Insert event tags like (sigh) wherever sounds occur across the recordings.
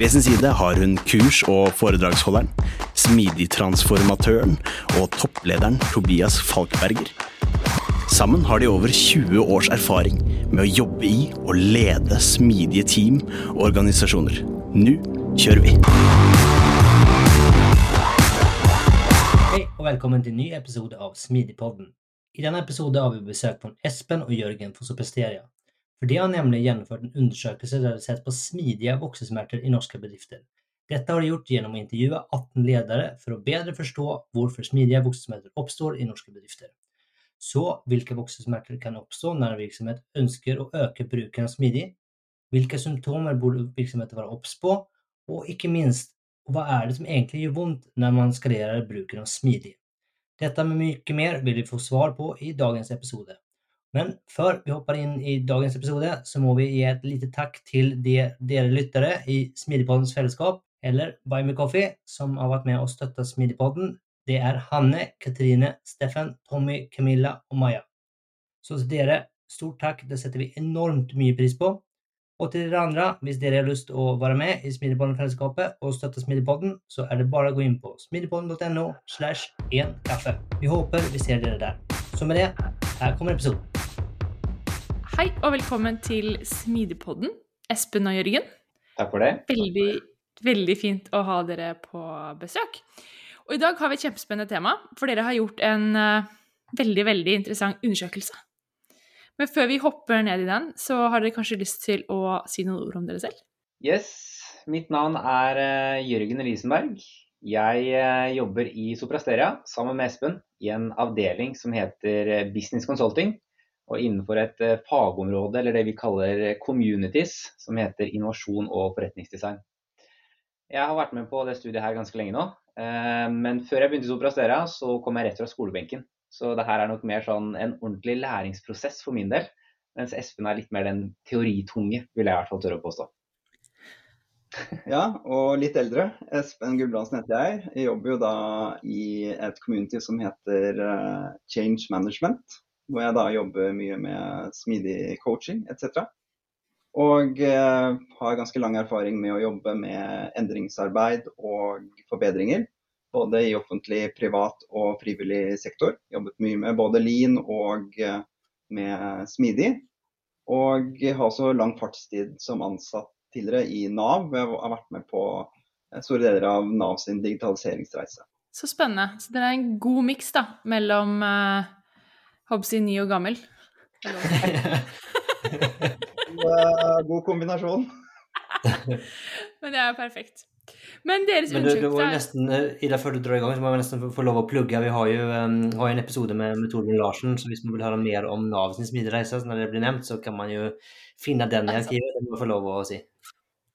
ved sin side har hun kurs- og foredragsholderen, smidigtransformatøren og topplederen Tobias Falkberger. Sammen har de over 20 års erfaring med å jobbe i og lede smidige team og organisasjoner. Nå kjører vi! Hei og velkommen til en ny episode av Smidigpodden. I denne episode har vi besøk av Espen og Jørgen fra Supersteria. For de har nemlig gjennomført en undersøkelse der de sett på smidige voksesmerter i norske bedrifter. Dette har de gjort gjennom å intervjue 18 ledere for å bedre forstå hvorfor smidige voksesmerter oppstår i norske bedrifter. Så hvilke voksesmerter kan oppstå når en virksomhet ønsker å øke bruken av smidig? Hvilke symptomer burde virksomheter være obs på? Og ikke minst, hva er det som egentlig gjør vondt når man skalerer bruken av smidig? Dette med mye mer vil vi få svar på i dagens episode. Men før vi hopper inn i dagens episode, så må vi gi et lite takk til de, dere lyttere i Smidigpoddens fellesskap, eller Buy Me Coffee, som har vært med og støtta Smidigpodden. Det er Hanne, Katrine, Steffen, Tommy, Camilla og Maja. Så til dere, stort takk, det setter vi enormt mye pris på. Og til dere andre, hvis dere har lyst til å være med i Smidigpodden-fellesskapet og støtte Smidigpodden, så er det bare å gå inn på smidigpodden.no slash én kaffe. Vi håper vi ser dere der. Så med det, her kommer episoden. Hei og velkommen til Smidigpodden, Espen og Jørgen. Takk for det. Veldig, veldig fint å ha dere på besøk. Og i dag har vi et kjempespennende tema, for dere har gjort en uh, veldig, veldig interessant undersøkelse. Men før vi hopper ned i den, så har dere kanskje lyst til å si noen ord om dere selv? Yes. Mitt navn er uh, Jørgen Risenberg. Jeg uh, jobber i Soprasteria sammen med Espen i en avdeling som heter Business Consulting og innenfor et eh, fagområde, eller det vi kaller communities, som heter innovasjon og forretningsdesign. Jeg har vært med på det studiet her ganske lenge nå, eh, men før jeg begynte å operasere, så kom jeg rett fra skolebenken. Så det her er nok mer sånn en ordentlig læringsprosess for min del, mens Espen er litt mer den teoritunge, vil jeg i hvert fall tørre å påstå. (laughs) Ja, og litt eldre. Espen Gulbrandsen heter jeg. Jeg jobber jo da i et community som heter eh, Change Management hvor jeg da jobber mye med smidig coaching etc. Og eh, har ganske lang erfaring med å jobbe med endringsarbeid og forbedringer. Både i offentlig, privat og frivillig sektor. Jobbet mye med både Lean og eh, med smidig. Og har også lang fartstid som ansatt tidligere i Nav. Jeg har vært med på eh, store deler av Nav sin digitaliseringsreise. Så spennende. Så det er en god miks mellom uh Håper ny og gammel. (laughs) God kombinasjon. (laughs) Men det er perfekt. Men deres nesten, eh, Ida, før du drar i gang, så må vi nesten få lov å plugge. Vi har jo um, har en episode med, med Torbjørn Larsen, så hvis man vil høre mer om Nav sin smidigreise, når det blir nevnt, så kan man jo finne den i arkivet. Det må vi få lov å si.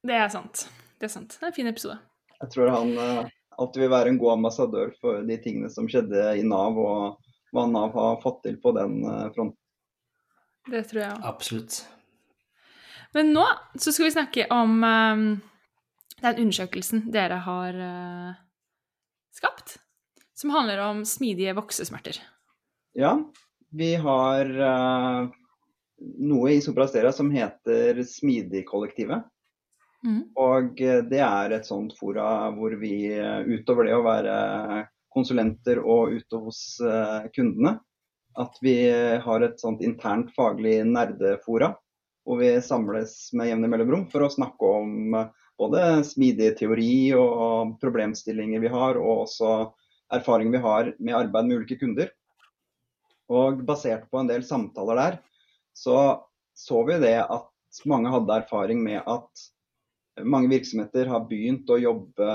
Det er sant. Det er sant. Det er en fin episode. Jeg tror han uh, alltid vil være en god ambassadør for de tingene som skjedde i Nav, og hva Nav har fått til på den eh, fronten. Det tror jeg òg. Absolutt. Men nå så skal vi snakke om um, den undersøkelsen dere har uh, skapt, som handler om smidige voksesmerter. Ja, vi har uh, noe i Soprastera som heter Smidigkollektivet. Mm. Og det er et sånt fora hvor vi utover det å være konsulenter og ute hos eh, kundene. At vi har et sånt internt faglig nerdefora hvor vi samles med jevne mellomrom for å snakke om eh, både smidig teori og problemstillinger vi har, og også erfaring vi har med arbeid med ulike kunder. Og basert på en del samtaler der, så så vi det at mange hadde erfaring med at mange virksomheter har begynt å jobbe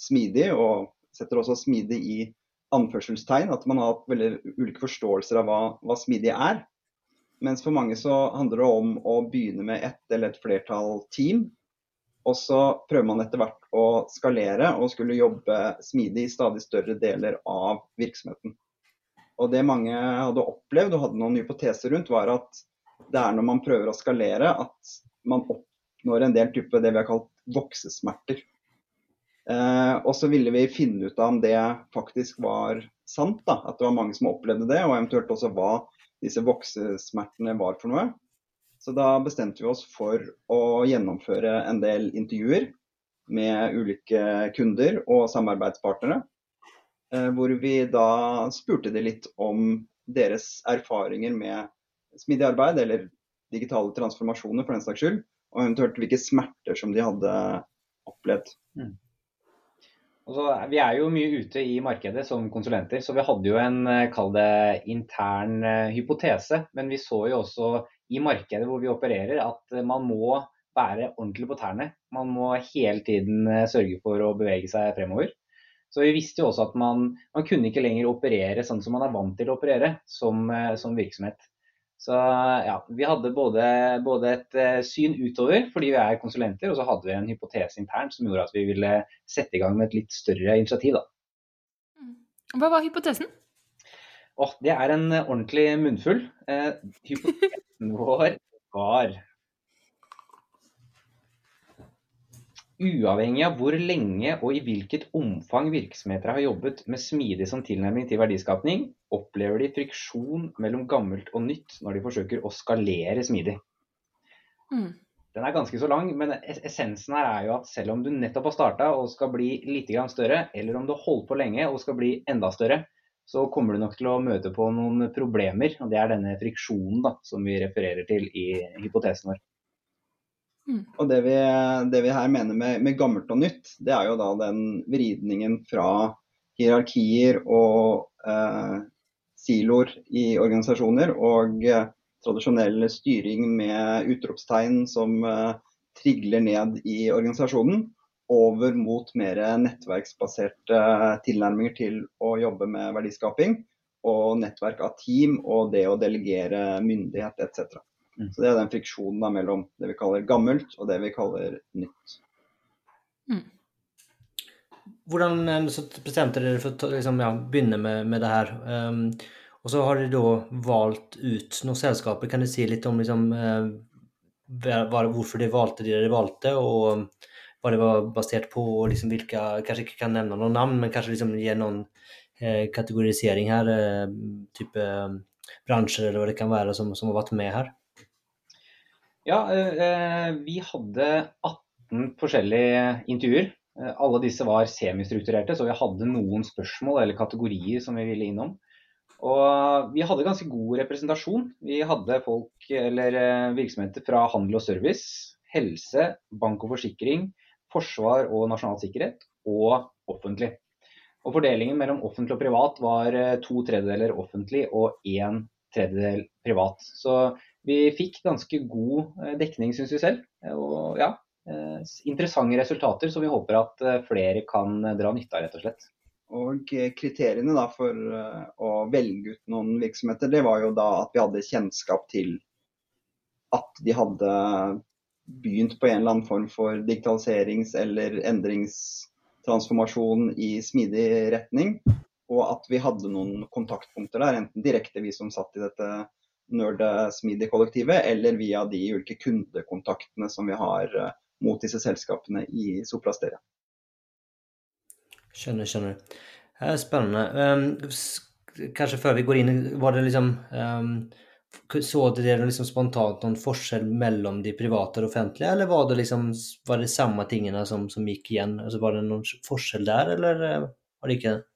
smidig, og setter også smidig i anførselstegn. At man har veldig ulike forståelser av hva, hva smidig er. Mens for mange så handler det om å begynne med ett eller et flertall team. Og så prøver man etter hvert å skalere og skulle jobbe smidig i stadig større deler av virksomheten. Og det mange hadde opplevd og hadde noen hypoteser rundt, var at det er når man prøver å skalere at man oppnår en del type det vi har kalt voksesmerter. Eh, og så ville vi finne ut av om det faktisk var sant, da, at det var mange som opplevde det, og eventuelt også hva disse voksesmertene var for noe. Så da bestemte vi oss for å gjennomføre en del intervjuer med ulike kunder og samarbeidspartnere. Eh, hvor vi da spurte de litt om deres erfaringer med smidig arbeid, eller digitale transformasjoner for den saks skyld. Og eventuelt hvilke smerter som de hadde opplevd. Mm. Så, vi er jo mye ute i markedet som konsulenter, så vi hadde jo en eh, kall det intern uh, hypotese. Men vi så jo også i markedet hvor vi opererer at uh, man må være ordentlig på tærne. Man må hele tiden sørge for å bevege seg fremover. Så vi visste jo også at man, man kunne ikke lenger operere sånn som man er vant til å operere som, som virksomhet. Så ja, vi hadde både, både, et eh, syn utover fordi vi er konsulenter, og så hadde vi en hypotese internt som gjorde at vi ville sette i gang med et litt større initiativ. Da. Mm. Hva var hypotesen? Oh, det er en ordentlig munnfull. Eh, hypotesen (laughs) vår var Uavhengig av hvor lenge og i hvilket omfang virksomheter har jobbet med smidig som tilnærming til verdiskapning, opplever de friksjon mellom gammelt og nytt når de forsøker å skalere smidig. Mm. Den er ganske så lang, men essensen her er jo at selv om du nettopp har starta og skal bli litt større, eller om du har holdt på lenge og skal bli enda større, så kommer du nok til å møte på noen problemer. og Det er denne friksjonen da, som vi refererer til i hypotesen vår. Mm. Og det vi, det vi, her mener med, med, gammelt og nytt, det er jo da den vridningen fra hierarkier og eh, siloer i organisasjoner og eh, tradisjonell styring med utropstegn som eh, trigler ned i organisasjonen, over mot mer nettverksbaserte tilnærminger til å jobbe med verdiskaping. Og nettverk av team og det å delegere myndighet etc. Mm. Så Det er den friksjonen da, mellom det vi kaller gammelt og det vi kaller nytt. Mm. Hvordan eh, bestemte dere for å liksom, ja, begynne med, med, det her? Um, og så har dere da valgt ut noen selskaper. Kan dere si litt om liksom, uh, hvorfor dere valgte det dere valgte, og hva det var basert på? og liksom hvilke, Kanskje ikke kan nevne noen navn, men kanskje liksom gi noen eh, kategorisering her? Eh, type bransjer eller hva det kan være som, som har vært med her? Ja, eh, vi hadde 18 forskjellige intervjuer. Eh, alle disse var semistrukturerte, så vi hadde noen spørsmål eller kategorier som vi ville innom. Og vi hadde ganske god representasjon. Vi hadde folk eller eh, virksomheter fra handel og service, helse, bank og forsikring, forsvar og nasjonal sikkerhet, og offentlig. Og Fordelingen mellom offentlig og privat var to tredjedeler offentlig og én tredjedel privat. Så vi fikk ganske god eh, dekning, syns vi selv. Og ja, eh, interessante resultater som vi håper at eh, flere kan dra nytte av, rett og slett. Og Kriteriene da for å velge ut noen virksomheter, det var jo da at vi hadde kjennskap til at de hadde begynt på en eller annen form for digitaliserings- eller endringstransformasjon i smidig retning. Og at vi hadde noen kontaktpunkter der, enten direkte vi som satt i dette Nerd-smidig-kollektivet, eller via de ulike kundekontaktene som vi har uh, mot disse selskapene i Soplasteria. Skjønner, skjønner. Det er spennende. Um, kanskje før vi går inn, var det liksom um, Så dere liksom spontant noen forskjell mellom de private og offentlige, eller var det liksom var det samme tingene som, som gikk igjen? Altså, var det noen forskjell der, eller eh, var det ikke det?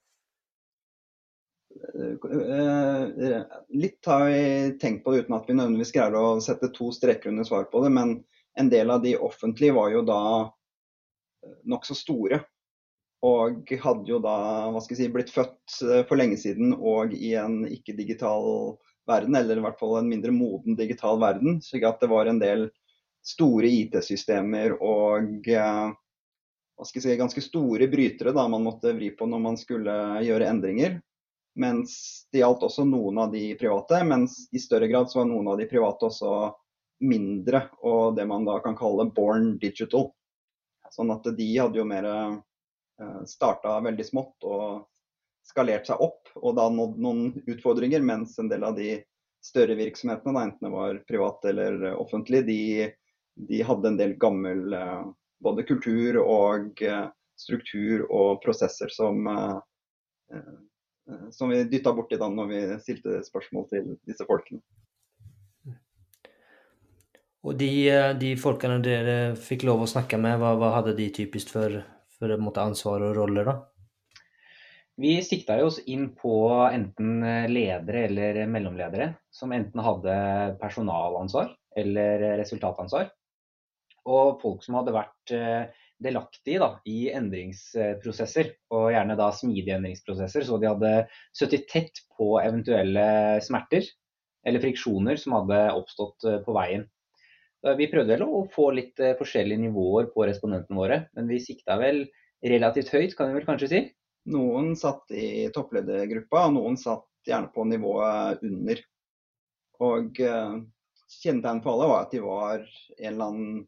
Eh, litt har vi tenkt på det uten at vi nødvendigvis greier å sette to streker under svar på det. Men en del av de offentlige var jo da eh, nokså store. Og hadde jo da hva skal jeg si, blitt født eh, for lenge siden og i en ikke-digital verden, eller i hvert fall en mindre moden digital verden. slik at det var en del store IT-systemer og eh, hva skal jeg si, ganske store brytere da man måtte vri på når man skulle gjøre endringer. Mens det gjaldt også noen av de private, mens i større grad så var noen av de private også mindre og det man da kan kalle born digital. Sånn at de hadde jo mer Eh, starta veldig smått og skalert seg opp, og da nådd noen utfordringer. Mens en del av de større virksomhetene, da, enten det var privat eller offentlig, de, de hadde en del gammel eh, både kultur og eh, struktur og prosesser som, som vi dytta borti da når vi stilte spørsmål til disse folkene. Og de, de folkene dere fikk lov å snakke med, hva, hva hadde de typisk for for måte, ansvar og roller, da? Vi sikta oss inn på enten ledere eller mellomledere som enten hadde personalansvar eller resultatansvar. Og folk som hadde vært eh, delaktige da, i endringsprosesser, og gjerne da smidige endringsprosesser. Så de hadde sittet tett på eventuelle smerter eller friksjoner som hadde oppstått eh, på veien. Vi prøvde vel å få litt eh, forskjellige nivåer på respondentene våre, men vi sikta vel relativt høyt, kan vi vel kanskje si? Noen satt i toppledergruppa, og noen satt gjerne på nivået under. Og kjennetegnet for alle var at de var en eller annen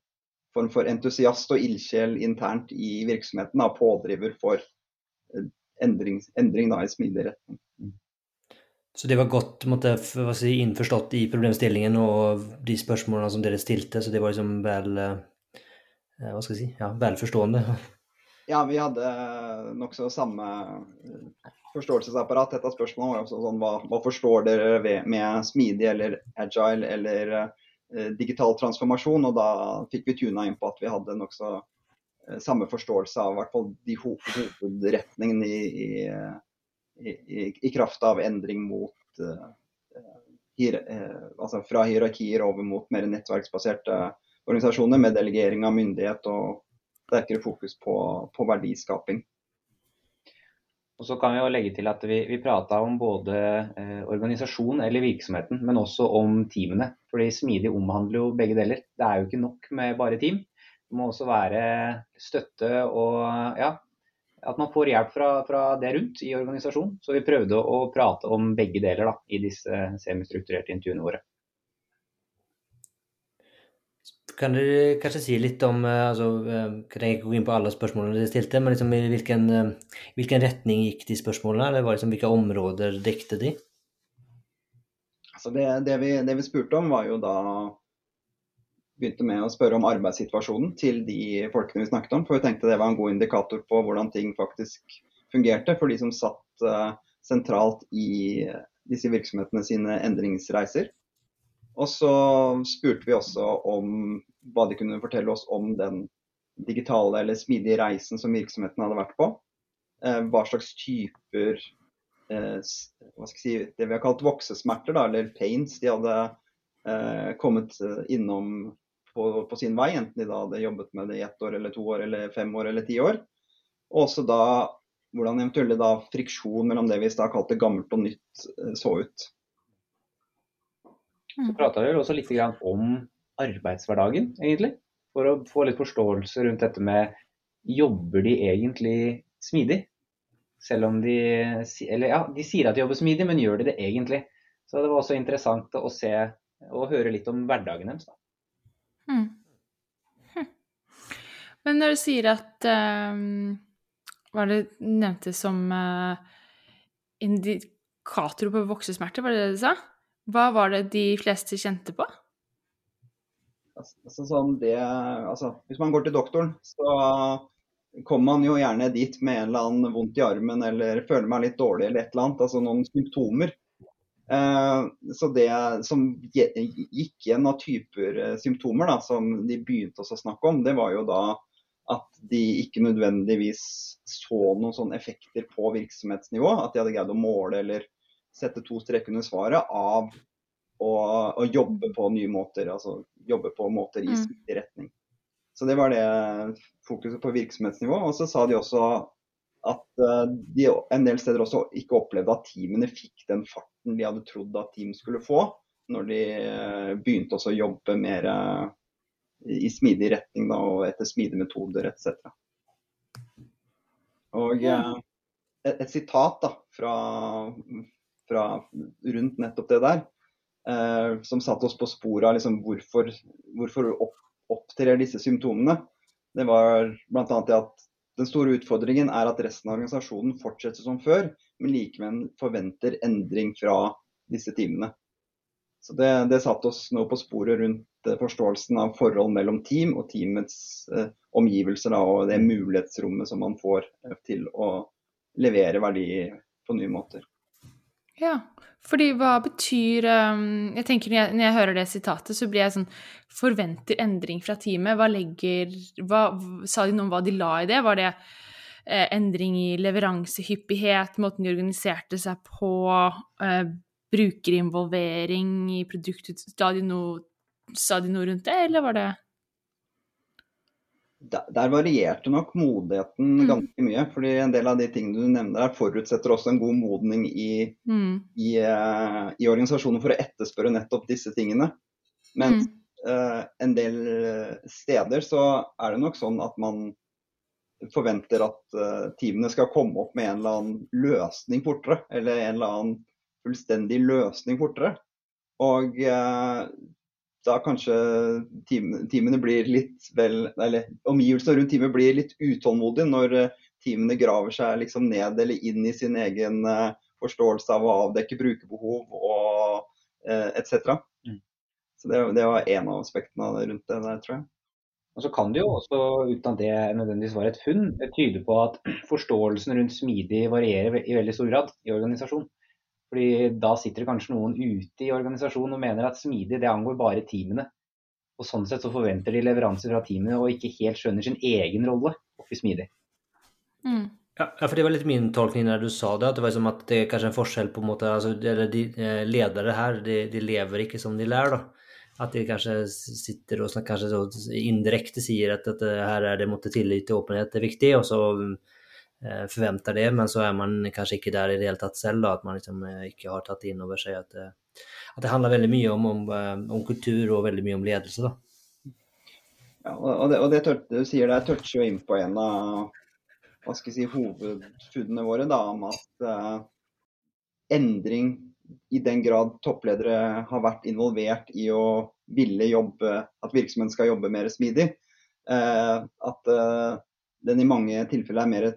form for entusiast og ildsjel internt i virksomheten, og pådriver for eh, endring, endring da, i smidig retning. Så det var godt måtte, si, innforstått i problemstillingen og de spørsmålene som dere stilte, så det var liksom vel eh, hva skal jeg si, ja, velforstående? (laughs) Ja, vi hadde nokså samme forståelsesapparat. Dette spørsmålet var også sånn hva, hva forstår dere med smidig eller agile eller eh, digital transformasjon? Og da fikk vi tuna inn på at vi hadde nokså eh, samme forståelse av hvert fall de hovedretningene i, i i, i, kraft av endring mot uh, hier, uh, altså fra hierarkier over mot mer nettverksbaserte organisasjoner med delegering av myndighet og sterkere fokus på, på verdiskaping. Og så kan Vi jo legge til at vi, vi prata om både eh, organisasjon eller virksomheten, men også om teamene. Fordi Smidig omhandler jo begge deler. Det er jo ikke nok med bare team. Det må også være støtte og ja, at man får hjelp fra, fra, det rundt i organisasjonen. Så vi prøvde å, prate om begge deler da, i disse semistrukturerte intervjuene våre. Kan du kanskje si litt om eh, altså, eh, Jeg trenger ikke gå inn på alle spørsmålene dere stilte, men liksom, i hvilken, eh, hvilken, retning gikk de spørsmålene? Eller liksom, hvilke områder dekte de? Altså det, det, vi, det vi spurte om, var jo da begynte med å spørre om arbeidssituasjonen til de folkene vi snakket om. For vi tenkte det var en god indikator på hvordan ting faktisk fungerte for de som satt sentralt i disse virksomhetene sine endringsreiser. Og så spurte vi også om hva de kunne fortelle oss om den digitale eller smidige reisen som virksomheten hadde vært på. Uh, hva slags typer uh, hva skal jeg si, det vi har kalt voksesmerter, da, eller pains, de hadde kommet innom på, på, sin vei, enten de da hadde jobbet med det i ett år eller to år eller fem år eller ti år. Og også da hvordan eventuelle da friksjon mellom det vi da kalte gammelt og nytt eh, så ut. Så prata vi også litt om arbeidshverdagen, egentlig. For å få litt forståelse rundt dette med jobber de egentlig smidig? Selv om de Eller ja, de sier at de jobber smidig, men gjør de det egentlig? Så det var også interessant å se og høre litt om hverdagen deres. da. Hmm. Hm. Men når du sier at um, Hva det nevnte som uh, indikatorer på voksesmerter, var det det du sa? Hva var det de fleste kjente på? Altså, sånn det, altså, hvis man går til doktoren, så kommer man jo gjerne dit med en eller annen vondt i armen eller føler meg litt dårlig eller et eller annet. Altså noen symptomer. Eh, så det som gikk igjen av typer eh, symptomer da, som de begynte å snakke om, det var jo da at de ikke nødvendigvis så noen sånne effekter på virksomhetsnivå. At de hadde greid å måle eller sette to streker under svaret av å, å, jobbe på nye måter. Altså jobbe på måter i riktig smidig retning. Så det var det fokuset på virksomhetsnivå. Og så sa de også at eh, de en del steder også ikke opplevde at teamene fikk den farten de hadde trodd at team skulle få, når de eh, begynte også å jobbe mer i smidig retning da, og etter smidige metoder etc. Og et, et, sitat da, fra, fra rundt nettopp det der, eh, som satte oss på sporet av liksom, hvorfor, hvorfor opp, opptrer disse symptomene. Det var bl.a. det at den store utfordringen er at resten av organisasjonen fortsetter som før, men likevel forventer endring fra disse teamene. Så det, det satte oss nå på sporet rundt eh, forståelsen av forhold mellom team og teamets eh, omgivelser da, og det mulighetsrommet som man får eh, til å levere verdi på nye måter. Ja, fordi hva betyr um, Jeg tenker når jeg, når jeg, hører det sitatet, så blir jeg sånn Forventer endring fra teamet. Hva legger hva, Sa de noe om hva de la i det? Var det eh, endring i leveransehyppighet, måten de organiserte seg på, eh, brukerinvolvering i produktet sa de noe rundt det, eller var det der, varierte nok modigheten mm. ganske mye. fordi en del av de tingene du nevner her forutsetter også en god modning i, mm. i, uh, i, organisasjonen for å etterspørre nettopp disse tingene. Mens mm. uh, en del steder så er det nok sånn at man forventer at uh, teamene skal komme opp med en eller annen løsning fortere. Eller en eller annen fullstendig løsning fortere. Og da kanskje teamene blir litt vel Eller omgivelsene rundt teamet blir litt utålmodige når eh, teamene graver seg liksom ned eller inn i sin egen uh, forståelse av å avdekke brukerbehov og uh, etc. Mm. Så det, det var en av aspektene rundt det der, tror jeg. Og så kan det jo også, uten at det nødvendigvis var et funn, tyde på at (clears throat) forståelsen rundt smidig varierer i veldig stor grad i organisasjonen. Fordi da sitter det kanskje noen ute i organisasjonen og mener at smidig det angår bare teamene. Og sånn sett så forventer de leveranser fra teamene og ikke helt skjønner sin egen rolle oppi smidig. Mm. Ja, for det var litt min tolkning når du sa det, at det var som at det er kanskje en forskjell på en måte altså, de eh, Ledere her, de, de, lever ikke som de lærer, da. At de kanskje sitter og kanskje indirekte sier at, at her er det måtte tillit og åpenhet er viktig, og så Eh, forventer det, men så er man kanskje ikke der i det hele tatt selv. Da, at man liksom eh, ikke har tatt inn over seg at, eh, at det handler veldig mye om, om, om, kultur og veldig mye om ledelse. Da. Ja, og det, og det du sier der, toucher jo inn på en av hva skal jeg si, hovedfunnene våre. Da, om at uh, endring, i den grad toppledere har vært involvert i å ville jobbe, at virksomheten skal jobbe mer smidig, uh, at uh, den i mange tilfeller er mer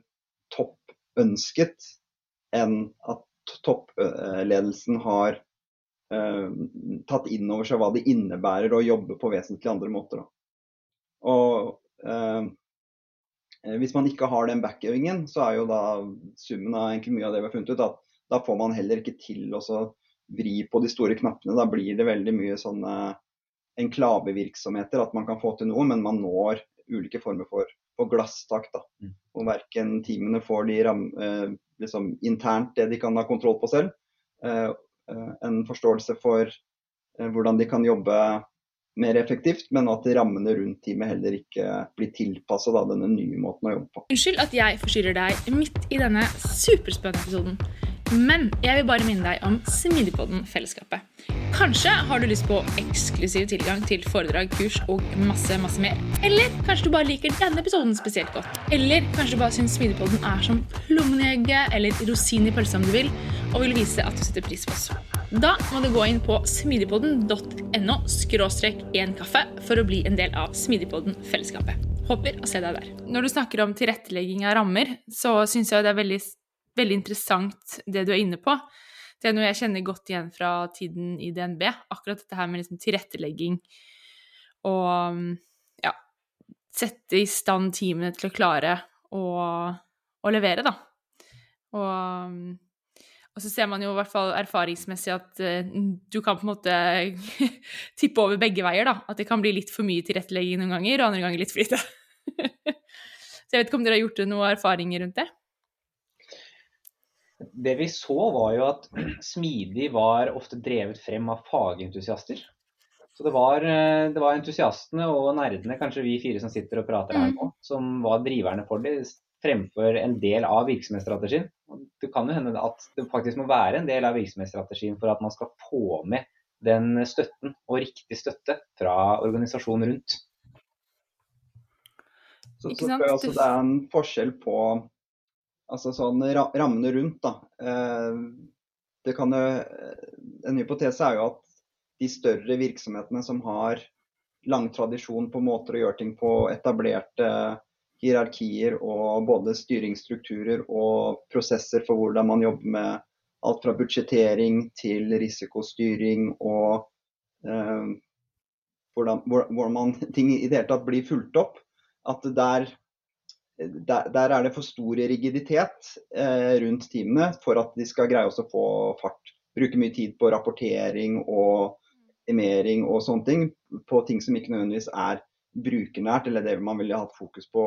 toppønsket enn at toppledelsen har eh, tatt inn over seg hva det innebærer å jobbe på vesentlig andre måter. Og eh, hvis man ikke har den backøvingen, så er jo da summen av egentlig mye av det vi har funnet ut, at da får man heller ikke til å vri på de store knappene. Da blir det veldig mye sånne enklavevirksomheter, at man kan få til noe, men man når ulike former for for glasstak. da. Mm. Og verken teamene får de ram, eh, liksom internt det de kan ha kontroll på selv. Eh, eh, en forståelse for eh, hvordan de kan jobbe mer effektivt, men at rammene rundt teamet heller ikke blir tilpassa denne nye måten å jobbe på. Unnskyld at jeg forstyrrer deg midt i denne superspennende episoden. Men jeg vil bare minne deg om Smidigpodden-fellesskapet. Kanskje har du lyst på eksklusiv tilgang til foredrag, kurs og masse masse mer. Eller kanskje du bare liker denne episoden spesielt godt. Eller kanskje du bare syns Smidigpodden er som plommen i egget eller rosin i pølsa om du vil, og vil vise at du setter pris på oss. Da må du gå inn på smidigpodden.no én kaffe for å bli en del av Smidigpodden-fellesskapet. Håper å se deg der. Når du snakker om tilrettelegging av rammer, så syns jeg det er veldig veldig interessant det du er inne på. Det er noe jeg kjenner godt igjen fra tiden i DNB. Akkurat dette her med liksom tilrettelegging og ja, sette i stand teamene til å klare å, å levere, da. Og, og, så ser man jo i hvert fall erfaringsmessig at uh, du kan på en måte (laughs) tippe over begge veier, da. At det kan bli litt for mye tilrettelegging noen ganger, og andre ganger litt for lite. (laughs) så jeg vet ikke om dere har gjort noen erfaringer rundt det? Det vi så var jo at smidig var ofte drevet frem av fagentusiaster. Så det var, eh, det var entusiastene og nerdene, kanskje vi fire som sitter og prater her mm. nå, som var driverne for det, fremfor en del av virksomhetsstrategien. Det kan jo hende at det faktisk må være en del av virksomhetsstrategien for at man skal få med den støtten og riktig støtte fra organisasjonen rundt. Så, så så det er en forskjell på altså sånn, rammene rundt. Da. Eh, det kan jo, en hypotese er jo at de større virksomhetene som har lang tradisjon på måter å gjøre ting på, etablerte hierarkier og både styringsstrukturer og prosesser for hvordan man jobber med alt fra budsjettering til risikostyring og eh, hvordan, hvordan man, ting i det hele tatt blir fulgt opp. At der, der, der er det for stor rigiditet eh, rundt teamene for at de skal greie å få fart. Bruke mye tid på rapportering og emering og sånne ting på ting som ikke nødvendigvis er brukernært, eller det man ville hatt fokus på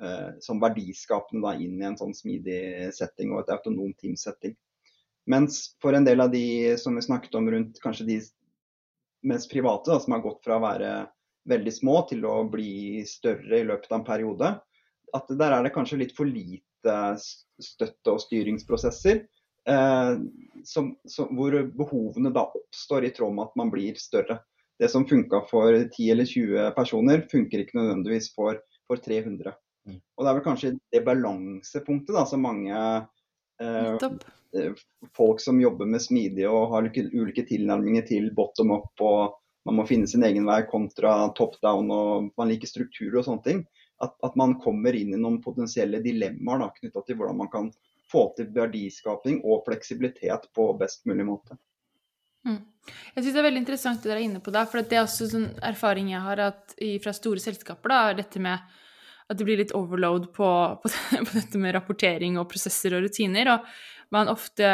eh, som verdiskapende inn i en sånn smidig setting og et autonomt teamsetting. Mens for en del av de som vi snakket om rundt kanskje de mest private, da, som har gått fra å være veldig små til å bli større i løpet av en periode, at der er det kanskje litt for lite støtte- og styringsprosesser. Eh, som, som, hvor behovene da oppstår i tråd med at man blir større det som funka for 10 eller 20 personer, funker ikke nødvendigvis for, for 300. Mm. Og Det er vel kanskje det balansepunktet da, som mange eh, folk som jobber med smidige og har ulike, ulike tilnærminger til bottom up og man må finne sin egen vei kontra top down og man liker strukturer og sånne ting. At, at man kommer inn i noen potensielle dilemmaer knytta til hvordan man kan få til verdiskaping og fleksibilitet på best mulig måte. Mm. Jeg syns det er veldig interessant det dere er inne på der, for det er også sånn erfaring jeg har fra store selskaper, da, dette med at det blir litt overload på, (laughs) på, på, dette med rapportering og prosesser og rutiner. Og man ofte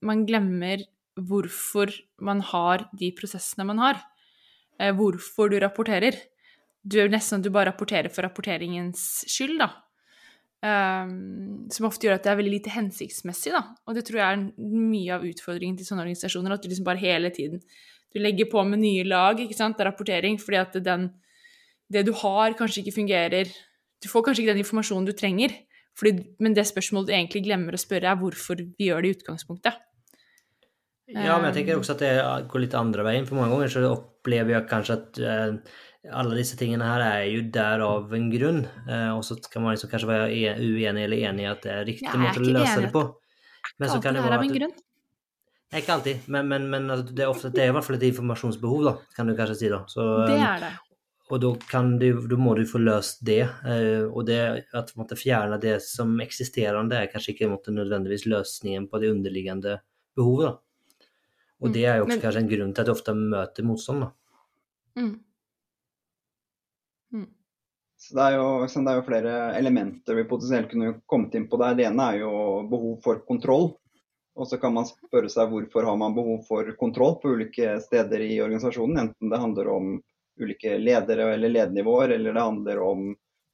man glemmer hvorfor man har de prosessene man har. Eh, hvorfor du rapporterer. Du er nesten sånn at du bare rapporterer for rapporteringens skyld, da. Um, som ofte gjør at det er veldig lite hensiktsmessig, da. Og det tror jeg er mye av utfordringen til sånne organisasjoner, at du liksom bare hele tiden Du legger på med nye lag ikke sant, av rapportering fordi at den, det du har, kanskje ikke fungerer Du får kanskje ikke den informasjonen du trenger, fordi, men det spørsmålet du egentlig glemmer å spørre, er hvorfor vi gjør det i utgangspunktet. Ja, men jeg tenker også at det går litt andre veien. For mange ganger så opplever jeg kanskje at uh, alle disse tingene her er jo der av en grunn. Eh, og så kan man liksom kanskje være uenig eller enig i at det er riktig ja, måte å løse det på. Men så kan det være at Nei, ikke alltid, men, men, men altså, det, er ofte, det er i hvert fall et informasjonsbehov, da, kan du kanskje si. da. Så, det er det. Og da, må du få løst det. Eh, og det at måtte, fjerne det som eksisterende er kanskje ikke måtte, nødvendigvis løsningen på det underliggende behovet. da. Og det er jo også men, kanskje en grunn til at du ofte møter motstand. da. Mm. Så det er, jo, det er, jo, flere elementer vi potensielt kunne kommet inn på der. Det ene er jo behov for kontroll. Og så kan man spørre seg hvorfor har man behov for kontroll på ulike steder i organisasjonen. Enten det handler om ulike ledere eller ledernivåer, eller det handler om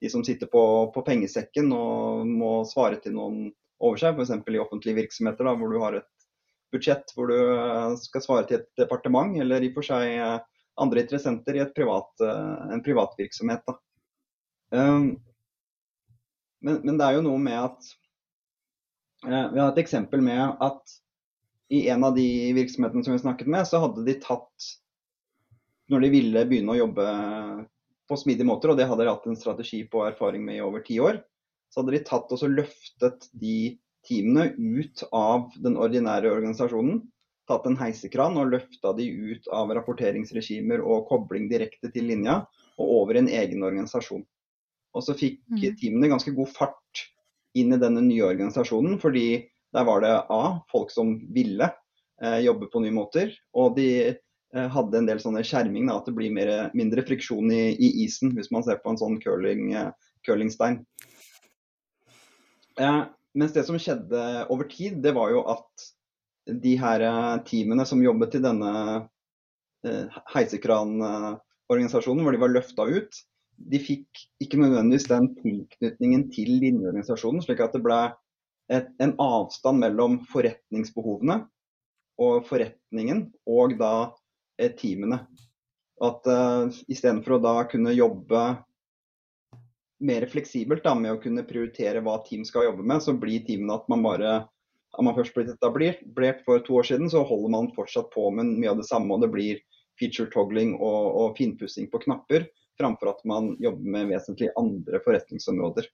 de som sitter på, på pengesekken og må svare til noen over seg. F.eks. i offentlige virksomheter da, hvor du har et budsjett hvor du skal svare til et departement, eller i og for seg andre interessenter i privat, en privat virksomhet. Um, men, men, det er jo noe med at uh, Vi har et eksempel med at i en av de virksomhetene som vi snakket med, så hadde de tatt Når de ville begynne å jobbe på smidige måter, og det hadde de hatt en strategi på erfaring med i over ti år, så hadde de tatt og løftet de teamene ut av den ordinære organisasjonen. Tatt en heisekran og løfta de ut av rapporteringsregimer og kobling direkte til linja og over en egen organisasjon. Og så fikk mm. teamene ganske god fart inn i denne nye organisasjonen, fordi der var det A, folk som ville eh, jobbe på nye måter, og de eh, hadde en del sånne skjerming, da, at det blir mer, mindre friksjon i, i, isen, hvis man ser på en sånn curling, eh, curlingstein. Eh, mens det som skjedde over tid, det var jo at de her eh, teamene som jobbet i denne eh, heisekranorganisasjonen, hvor de var løfta ut, de fikk ikke nødvendigvis den tilknytningen til linjeorganisasjonen, slik at det ble et, en avstand mellom forretningsbehovene og forretningen og da eh, teamene. At uh, istedenfor å da kunne jobbe mer fleksibelt da, med å kunne prioritere hva team skal jobbe med. Så blir teamene at man bare har man først blitt etablert for to år siden, så holder man fortsatt på med mye av det samme. og Det blir feature toggling og, og finpussing på knapper, framfor at man jobber med vesentlig andre forretningsområder.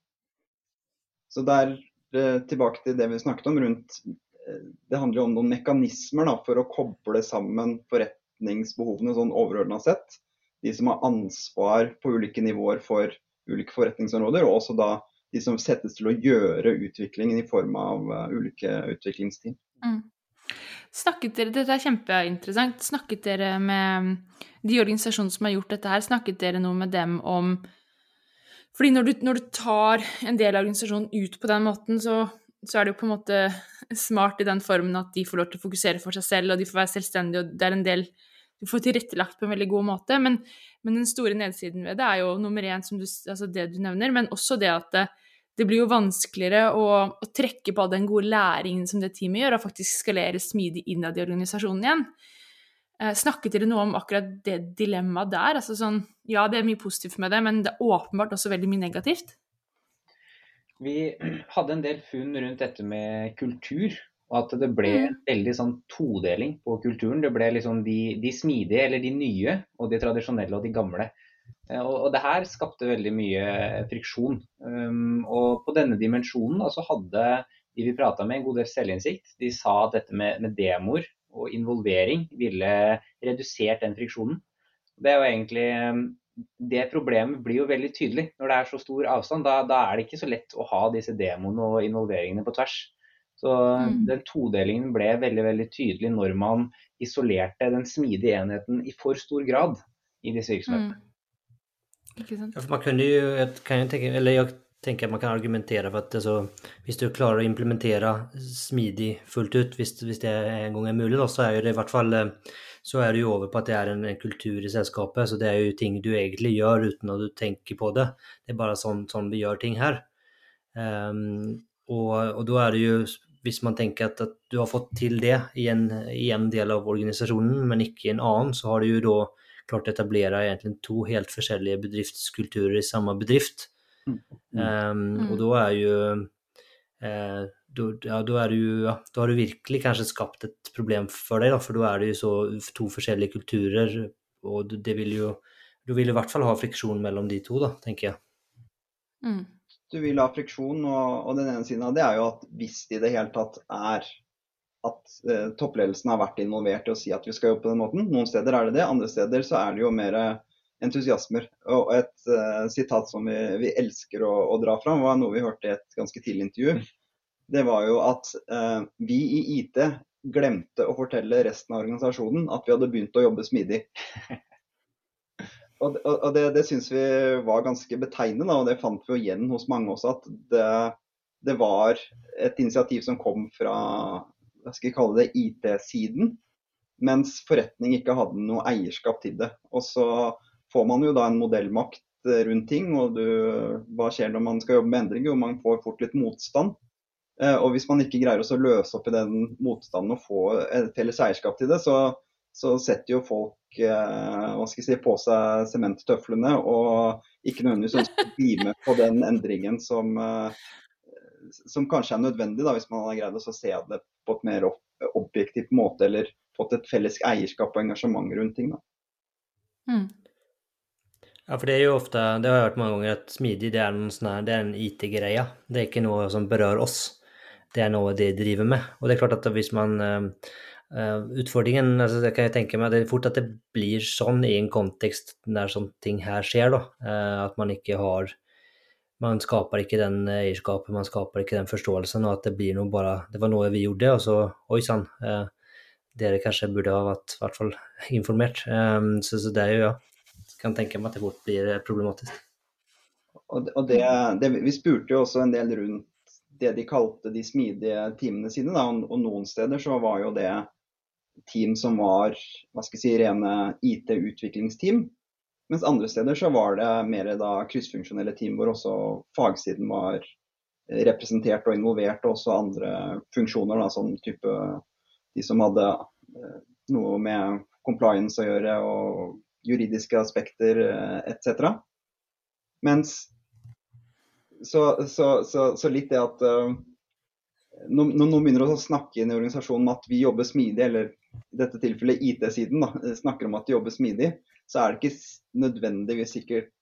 Så der eh, tilbake til det vi snakket om rundt eh, Det handler jo om noen mekanismer da, for å koble sammen forretningsbehovene sånn overordna sett. De som har ansvar på ulike nivåer for ulike forretningsområder, og også da de som settes til å gjøre utviklingen i form av uh, ulike utviklingsteam. Mm. Snakket dere, Dette er kjempeinteressant. Snakket dere med de organisasjonene som har gjort dette her, snakket dere noe med dem om fordi når du, når du tar en del av organisasjonen ut på den måten, så, så, er det jo på en måte smart i den formen at de får lov til å fokusere for seg selv, og de får være selvstendige, og det er en del du får tilrettelagt på en veldig god måte. Men, men den store nedsiden ved det er jo nummer én, du, altså det du nevner, men også det at det, det blir jo vanskeligere å, å, trekke på den gode læringen som det teamet gjør, og faktisk skalere smidig innad i organisasjonen igjen. Eh, snakket dere noe om akkurat det dilemmaet der? Altså sånn, ja, det er mye positivt med det, men det er åpenbart også veldig mye negativt? Vi hadde en del funn rundt dette med kultur, og at det ble en mm. veldig sånn todeling på kulturen. Det ble liksom de, de smidige, eller de nye, og de tradisjonelle og de gamle. Eh, og, og det her skapte veldig mye friksjon. Um, og på denne dimensjonen så hadde de vi prata med en god del selvinnsikt. De sa at dette med, med demoer og involvering ville redusert den friksjonen. Det er jo egentlig um, det problemet blir jo veldig tydelig når det er så stor avstand. Da, da er det ikke så lett å ha disse demoene og involveringene på tvers. Så mm. den todelingen ble veldig veldig tydelig når man isolerte den smidige enheten i for stor grad i disse virksomhetene. Mm. Ja, man kunne jo, kan jo tenke, eller jeg tenker at man kan argumentere for at altså, hvis du klarer å implementere smidig fullt ut, hvis, hvis det en gang er mulig, da, så er det i hvert fall så er du jo over på at det er en, en, kultur i selskapet. Så det er jo ting du egentlig gjør uten at du tenker på det. Det er bare sånn, sånn vi gjør ting her. Um, og, og da er det jo hvis man tenker at, at, du har fått til det i en, i en, del av organisasjonen, men ikke i en annen, så har du jo da klart å etablere egentlig to helt forskjellige bedriftskulturer i samme bedrift. Mm. Um, og da er jo eh, da, ja, da, er du, ja, da har du virkelig kanskje skapt et problem for deg, da, for da er det jo så to forskjellige kulturer, og det vil jo Du vil i hvert fall ha friksjon mellom de to, da, tenker jeg. Mm du vil ha friksjon, og, og, den ene siden av det er jo at hvis det i det hele tatt er at eh, toppledelsen har vært involvert i å si at vi skal jobbe på den måten. Noen steder er det det, andre steder så er det jo mer entusiasmer. Og et eh, sitat som vi, vi elsker å, å, dra fram, var noe vi hørte i et ganske tidlig intervju. Det var jo at eh, vi i IT glemte å fortelle resten av organisasjonen at vi hadde begynt å jobbe smidig. Og, og det, det syns vi var ganske betegnende, og det fant vi igjen hos mange også. At det, det var et initiativ som kom fra hva skal kalle det, IT-siden. Mens forretning ikke hadde noe eierskap til det. Og så får man jo da en modellmakt rundt ting. Og du, hva skjer når man skal jobbe med endringer? Jo, man får fort litt motstand. Eh, og hvis man ikke greier å løse opp i den motstanden og få et felles eierskap til det, så, så setter jo folk eh, hva skal jeg si, på seg sementtøflene og ikke nødvendigvis ønsker å bli med på den endringen som, eh, som kanskje er nødvendig, da, hvis man har greid å se det på et mer objektivt måte, eller fått et felles eierskap og engasjement rundt ting. Da. Mm. Ja, for det er jo ofte, det har jeg hørt mange ganger, at smidig det er, sånne, det er en IT-greie. Det er ikke noe som berører oss. Det er noe de driver med. Og det er klart at hvis man eh, utfordringen altså det kan jeg tenke meg, det er fort at det blir sånn i en kontekst der sånne ting her skjer. da, uh, At man ikke har Man skaper ikke den eierskapet, man skaper ikke den forståelsen, og at det blir noe bare Det var noe vi gjorde, og så Oi sann. Dere kanskje burde ha vært hvert fall informert. Så, så, det er jo, ja Jeg Kan tenke meg at det fort blir problematisk. Og, det, det, vi spurte jo også en del rundt det de kalte de smidige teamene sine. Da, og noen steder så var jo det team som var hva skal jeg si, rene IT-utviklingsteam. Mens andre steder så var det mer da kryssfunksjonelle team hvor også fagsiden var representert og involvert, og også andre funksjoner, da, sånn type de som hadde eh, noe med compliance å gjøre og juridiske aspekter eh, etc. Mens så, så, så, så, litt det at uh, når, noen begynner å snakke inn i organisasjonen om at vi jobber smidig, eller i dette tilfellet IT-siden snakker om at de jobber smidig, så er det ikke nødvendigvis sikkert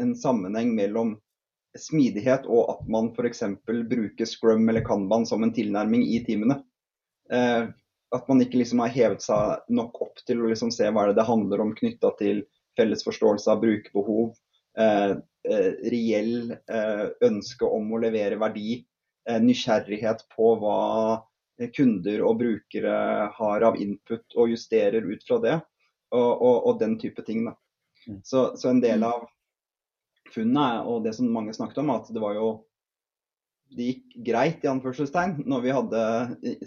en sammenheng mellom smidighet og at man f.eks. bruker scrum eller kanban som en tilnærming i teamene. Uh, at man ikke liksom har hevet seg nok opp til å liksom se hva det, det handler om knytta til felles forståelse av brukerbehov, eh, eh, reell eh, ønske om å levere verdi, eh, nysgjerrighet på hva kunder og brukere har av input og justerer ut fra det, og, og, og den type ting. Mm. Så, så, en del mm. av funnet og det som mange snakket om, at det var jo det gikk greit i anførselstegn når vi hadde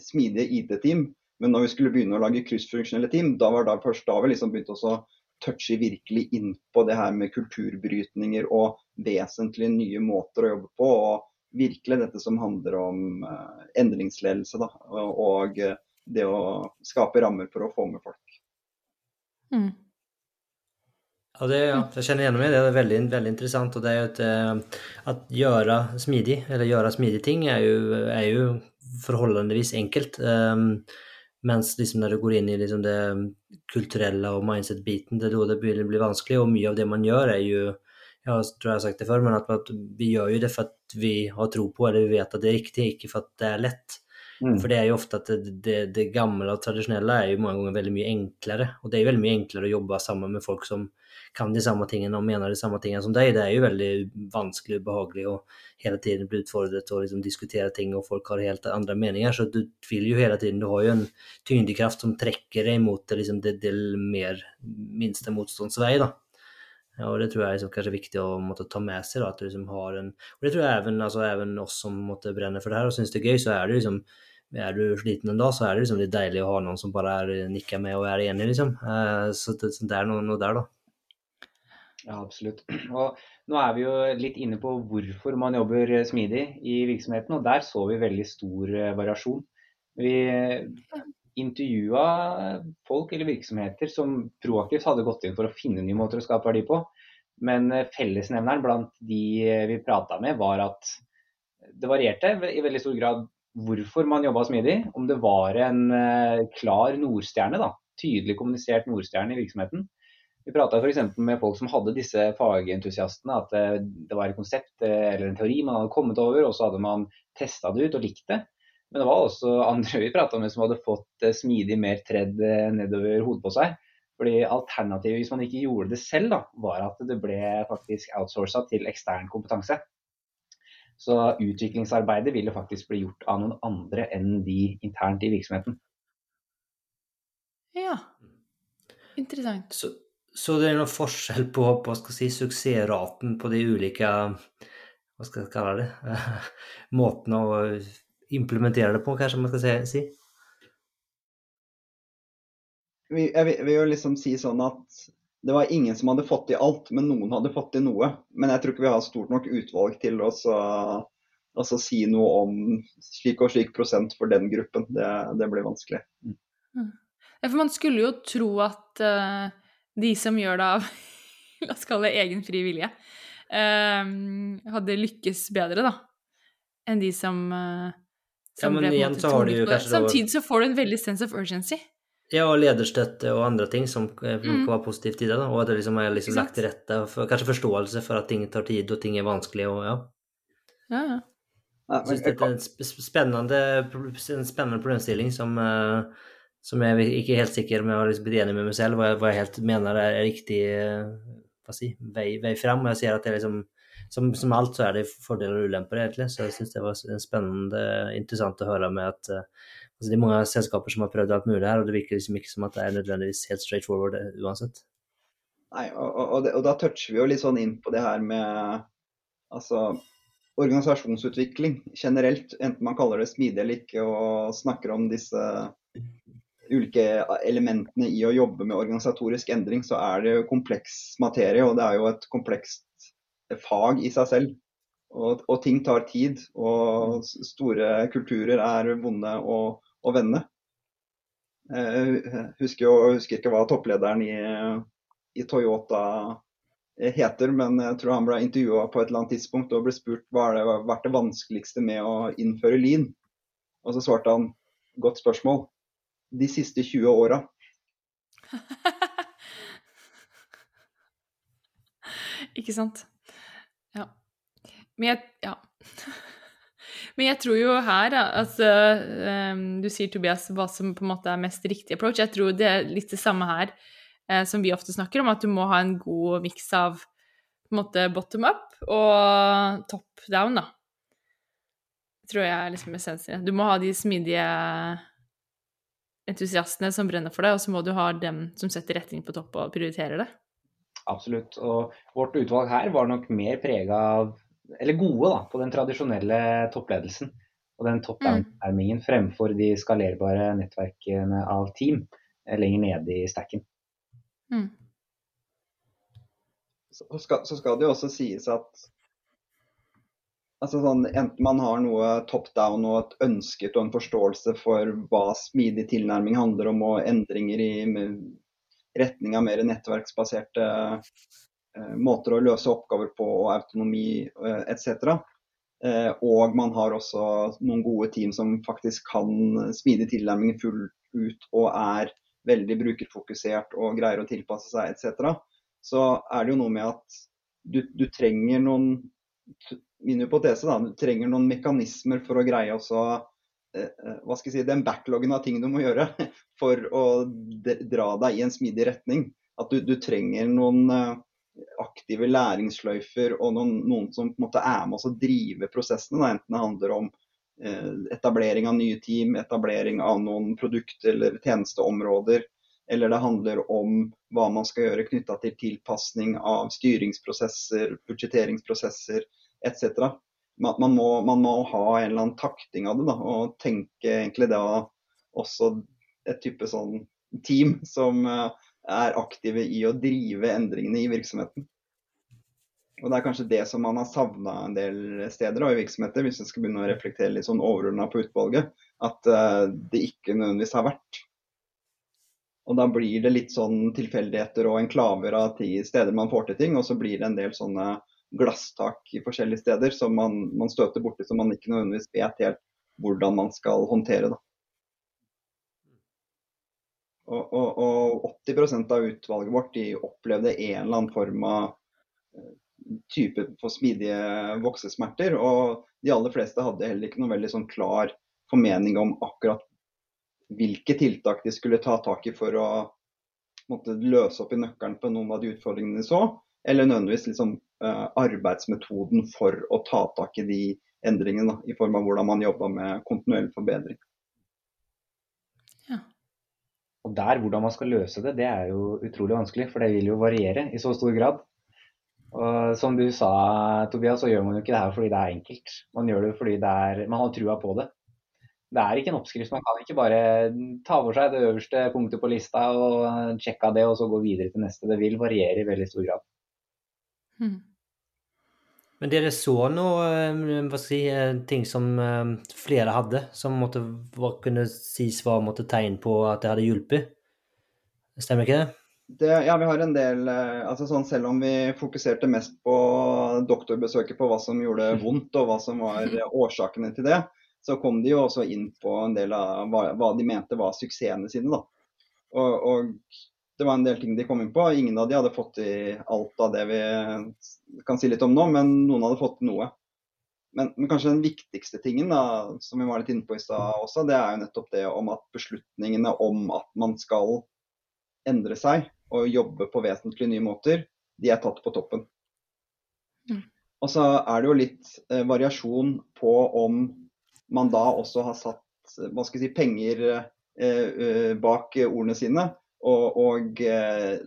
smidige IT-team men når vi skulle begynne å lage kryssfunksjonelle team, da var det først da vi liksom begynte å touche virkelig inn på det her med kulturbrytninger og vesentlig nye måter å jobbe på. og Virkelig dette som handler om uh, endringsledelse da, og, og det å skape rammer for å få med folk. Mm. Ja, det, ja, jeg kjenner igjen meg. Det er veldig, veldig interessant. og det er jo at, uh, At gjøre smidig, eller gjøre smidige ting, er jo, er jo forholdsvis enkelt. Um, mens liksom når du går inn i liksom det kulturelle og mindset-biten, det er da det begynner å bli vanskelig. Og mye av det man gjør, er jo Jeg tror jeg har sagt det før, men at, at vi gjør jo det for at vi har tro på, eller vi vet at det er riktig, ikke for at det er lett. Mm. For det er jo ofte at det, det, det, gamle og tradisjonelle er jo mange ganger veldig mye enklere. Og det er jo veldig mye enklere å jobbe sammen med folk som kan de samme tingene og mener de samme tingene som deg. Det er jo veldig vanskelig og behagelig å hele tiden bli utfordret og liksom diskutere ting, og folk har helt andre meninger. Så du vil jo hele tiden Du har jo en tyngdekraft som trekker deg mot det, liksom det, det mer minste motstandsvei, da. Ja, og Det tror jeg er liksom kanskje viktig å måtte, ta med seg. Da, at du liksom har en, og det tror jeg even, altså, even oss som måtte brenne for det her og syns det er gøy, så er det liksom er du sliten en dag, så er det liksom litt deilig å ha noen som bare er, nikker med og er enig, liksom. Eh, så det, det er noe, noe der, da. Ja, absolutt. (clears throat) Og nå er vi jo litt inne på hvorfor man jobber smidig i virksomheten, og der så vi veldig stor eh, variasjon. Vi intervjua folk eller virksomheter som proaktivt hadde gått inn for å finne nye måter å skape verdi på. Men eh, fellesnevneren blant de eh, vi prata med, var at det varierte i veldig stor grad hvorfor man jobba smidig. Om det var en klar nordstjerne, da, tydelig kommunisert nordstjerne i virksomheten vi prata f.eks. med folk som hadde disse fagentusiastene, at eh, det var et konsept eh, eller en teori man hadde kommet over, og så hadde man testa det ut og likt det. Men det var også andre vi prata med som hadde fått eh, smidig mer tredd nedover hodet på seg. Fordi Alternativet hvis man ikke gjorde det selv, da, var at det ble faktisk outsourca til ekstern kompetanse. Så utviklingsarbeidet ville faktisk bli gjort av noen andre enn de internt i virksomheten. Ja, interessant. Så, så det er noen forskjell på, på si, suksessraten på de ulike hva skal jeg kalle det, (laughs) måtene å implementere det på, kanskje man skal si? Jeg vil jo liksom si sånn at det var ingen som hadde fått til alt, men noen hadde fått til noe. Men jeg tror ikke vi har stort nok utvalg til å altså, si noe om slik og slik prosent for den gruppen. Det, det blir vanskelig. Mm. Ja, for man skulle jo tro at uh, de som gjør det av (laughs) la oss kalle det egen fri vilje, uh, hadde lykkes bedre, da, enn de som, uh, som ja, men igjen så har du jo kanskje Samtidig så får du en veldig sense of urgency. Ja, og lederstøtte og andre ting som eh, mm. var positivt i det. da, Og at det liksom er liksom lagt til rette. For, kanskje forståelse for at ting tar tid og ting er vanskelig. og ja. Ja, ja. Jeg syns det er en spennende, en spennende problemstilling som uh, som jeg ikke er helt sikker med jeg liksom blitt enig med meg selv, hva jeg, hva jeg helt mener er riktig hva si, vei, vei fram. Jeg ser at det er liksom som, som, alt så er det fordeler og ulemper, egentlig. Så jeg syns det var spennende, interessant å høre med at uh, altså Det er mange selskaper som har prøvd alt mulig her, og det virker liksom ikke som at det er nødvendigvis helt straight forward eh, uansett. Nei, og, og, og da toucher vi jo litt sånn inn på det her med altså organisasjonsutvikling generelt, enten man kaller det smidig eller ikke, og snakker om disse ulike elementene i å jobbe med organisatorisk endring, så er det jo kompleks materie. Og det er jo et komplekst fag i seg selv. Og, og ting tar tid. Og store kulturer er vonde å, å vende. Jeg husker, jo, husker ikke hva topplederen i, i Toyota heter, men jeg tror han ble intervjua på et eller annet tidspunkt og ble spurt hva har vært det vanskeligste med å innføre lean. Og så svarte han godt spørsmål. De siste 20 åra. (laughs) Ikke sant. Ja. Men jeg, ja. (laughs) Men jeg tror jo her, altså Du sier, Tobias, hva som på en måte er mest riktig approach. Jeg tror det er litt det samme her eh, som vi ofte snakker om, at du må ha en god miks av på en måte bottom up og top down, da. Tror jeg er liksom essensen. Du må ha de smidige entusiastene som brenner for det, og så må du ha dem som setter retning på topp og prioriterer det. Absolutt. Og vårt utvalg her var nok mer prega av, eller gode da, på den tradisjonelle toppledelsen og den top-down-tilnærmingen fremfor de skalerbare nettverkene av team lenger nede i stacken. Mm. Så, skal, så skal det jo også sies at altså sånn, enten man har noe top down og et ønsket og en forståelse for hva smidig tilnærming handler om, og endringer i retning av mer nettverksbaserte eh, måter å løse oppgaver på, og autonomi eh, etc. Eh, og man har også noen gode team som faktisk kan smidig tilnærming fullt ut og er veldig brukerfokusert og greier å tilpasse seg etc. Så er det jo noe med at du, du trenger noen min hypotese da, du trenger noen mekanismer for å greie eh, hva skal jeg si, den backloggen av ting du må gjøre (laughs) for å dra deg i en smidig retning. At du, du trenger noen eh, aktive læringsløyfer og noen, noen, som på en måte er med oss å drive prosessene. Da. Enten det handler om etablering av nye team, etablering av noen produkt- eller tjenesteområder, eller det handler om hva man skal gjøre knytta til tilpasning av styringsprosesser, budsjetteringsprosesser etc man, man, må, man, må, ha en eller annen takting av det. Da, og tenke egentlig da også et type sånn team som uh, er aktive i å drive endringene i virksomheten. Og Det er kanskje det som man har savna en del steder da, i virksomheter, hvis jeg skal begynne å reflektere litt sånn overordna på utvalget. At uh, det ikke nødvendigvis har vært. Og Da blir det litt sånn tilfeldigheter og enklaver av steder man får til ting, og så blir det en del sånne glasstak i forskjellige steder som man, man støter borti som man ikke nødvendigvis vet helt hvordan man skal håndtere. Da. Og, og, og 80% av utvalget vårt de opplevde en eller annen form av eh, type for smidige voksesmerter. Og de aller fleste hadde heller ikke noe veldig sånn klar formening om akkurat hvilke tiltak de skulle ta tak i for å måtte, løse opp i nøkkelen på noen av de utfordringene de så. Eller nødvendigvis liksom, arbeidsmetoden for å ta tak i de endringene, da, i form av hvordan man jobber med kontinuerlig forbedring. Ja. Og der, hvordan man skal løse det, det er jo utrolig vanskelig, for det vil jo variere i så stor grad. Og som du sa, Tobias, så gjør man jo ikke det her fordi det er enkelt. Man gjør det fordi det er, man har trua på det. Det er ikke en oppskrift. Man kan ikke bare ta for seg det øverste punktet på lista og sjekke av det, og så gå videre til neste. Det vil variere i veldig stor grad. Mm. Men dere så noe eh, si, eh, ting som eh, flere hadde, som måtte, kunne sies var måtte, tegn på at det hadde hjulpet? Stemmer ikke det? det? Ja, vi har en del altså sånn, Selv om vi fokuserte mest på doktorbesøket, på hva som gjorde vondt og hva som var årsakene til det, så kom de jo også inn på en del av hva, hva de mente var suksessene sine. da. Og, og det var en del ting de kom inn på. Ingen av de hadde fått i alt av det vi kan si litt om nå, men noen hadde fått noe. Men, men kanskje den viktigste tingen da, som vi var litt inne på i stad også, det er jo nettopp det om at beslutningene om at man skal endre seg og jobbe på vesentlig nye måter, de er tatt på toppen. Mm. Og så er det jo litt eh, variasjon på om man da også har satt hva skal jeg si, penger eh, eh bak ordene sine og, og eh,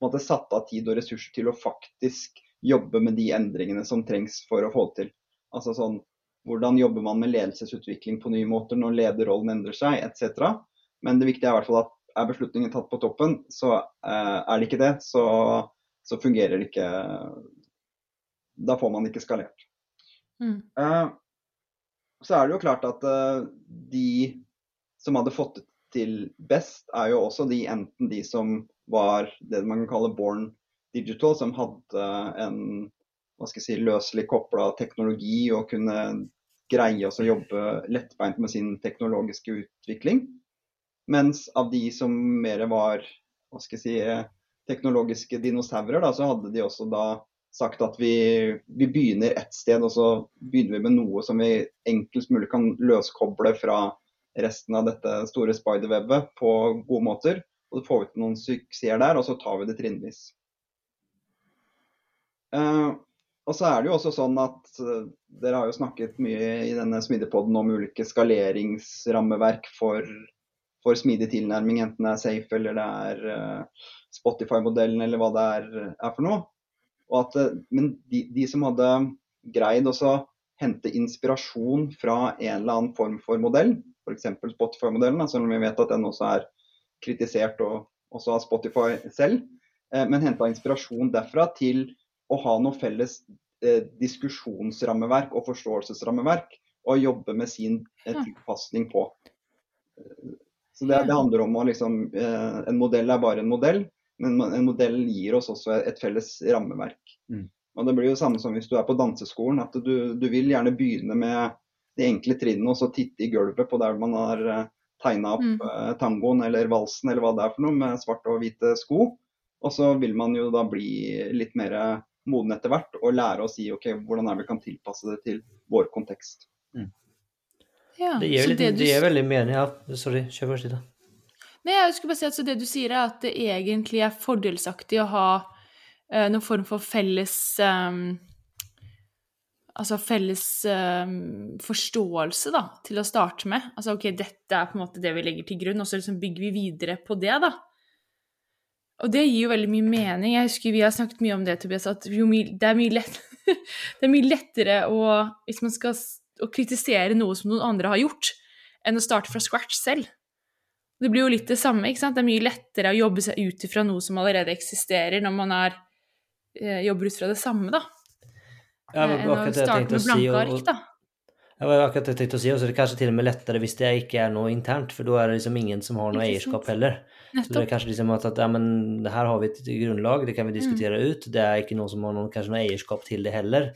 måte satt av tid og ressurser til å faktisk jobbe med de endringene som trengs for å få det til. Altså sånn, Hvordan jobber man med ledelsesutvikling på nye måter når lederrollen endrer seg, etc. Men det viktige er i hvert fall at er beslutningen tatt på toppen, så eh, er det ikke det, så, så, fungerer det ikke Da får man ikke skalert. Mm. Eh, så er det jo klart at de som hadde fått til best, er jo også de enten de som var det man kan kalle born Digital, som hadde en hva skal jeg si, løselig kobla teknologi og kunne greie å jobbe lettbeint med sin teknologiske utvikling. Mens av de som mer var hva skal jeg si, teknologiske dinosaurer, da, så hadde de også da sagt at vi, vi, begynner ett sted, og så begynner vi med noe som vi enklest mulig kan løskoble fra resten av dette store spiderwebet på gode måter. Og så får vi til noen suksesser der, og så tar vi det trinnvis. Uh, og så er det jo også sånn at uh, Dere har jo snakket mye i denne smidigpodden om ulike skaleringsrammeverk for, for, smidig tilnærming, enten det er Safe eller det er uh, Spotify-modellen eller hva det er, er for noe. At, uh, men de, de, som hadde greid å hente inspirasjon fra en eller annen form for modell, f.eks. Spotify-modellen, selv om vi vet at den også er kritisert og, også av Spotify selv, men henta inspirasjon derfra til å ha noe felles eh, diskusjonsrammeverk og forståelsesrammeverk å jobbe med sin eh, tilpasning på. Så det, det handler om å liksom eh, En modell er bare en modell, men en modell gir oss også et felles rammeverk. Mm. Og Det blir jo samme som hvis du er på danseskolen, at du, du vil gjerne begynne med de enkle trinnene og så titte i gulvet på der man har eh, tegna opp mm. Eh, tangoen eller valsen eller hva det er for noe med svarte og hvite sko. Og så vil man jo da bli litt mer moden etter hvert og lære å si ok, hvordan er det vi kan tilpasse det til vår kontekst. Mm. Ja, det gir, litt, det, du... det gir veldig mening. Ja, sorry, kjør først, Ida. Nei, jeg skulle bare si at det du sier, er at det egentlig er fordelsaktig å ha uh, noen form for felles um, Altså felles um, forståelse, da, til å starte med. Altså ok, dette er på en måte det vi legger til grunn, og så liksom bygger vi videre på det, da. Og det gir jo veldig mye mening. Jeg husker Vi har snakket mye om det, Tobias, at det er mye, lett, (laughs) det er mye lettere å, hvis man skal å kritisere noe som noen andre har gjort, enn å starte fra scratch selv. Det blir jo litt det samme. ikke sant? Det er mye lettere å jobbe seg ut ifra noe som allerede eksisterer, når man er, eh, jobber ut fra det samme, da. Ja, enn å starte med blanke ark, da. Det var akkurat det jeg tenkte å si, og så er det kanskje til og med lettere hvis det ikke er noe internt, for da er det liksom ingen som har noe eierskap heller. Nettopp. Så det er kanskje liksom at, at ja, men her har vi et grunnlag, det kan vi diskutere mm. ut. Det er ikke noen som har noen, kanskje noe eierskap til det heller.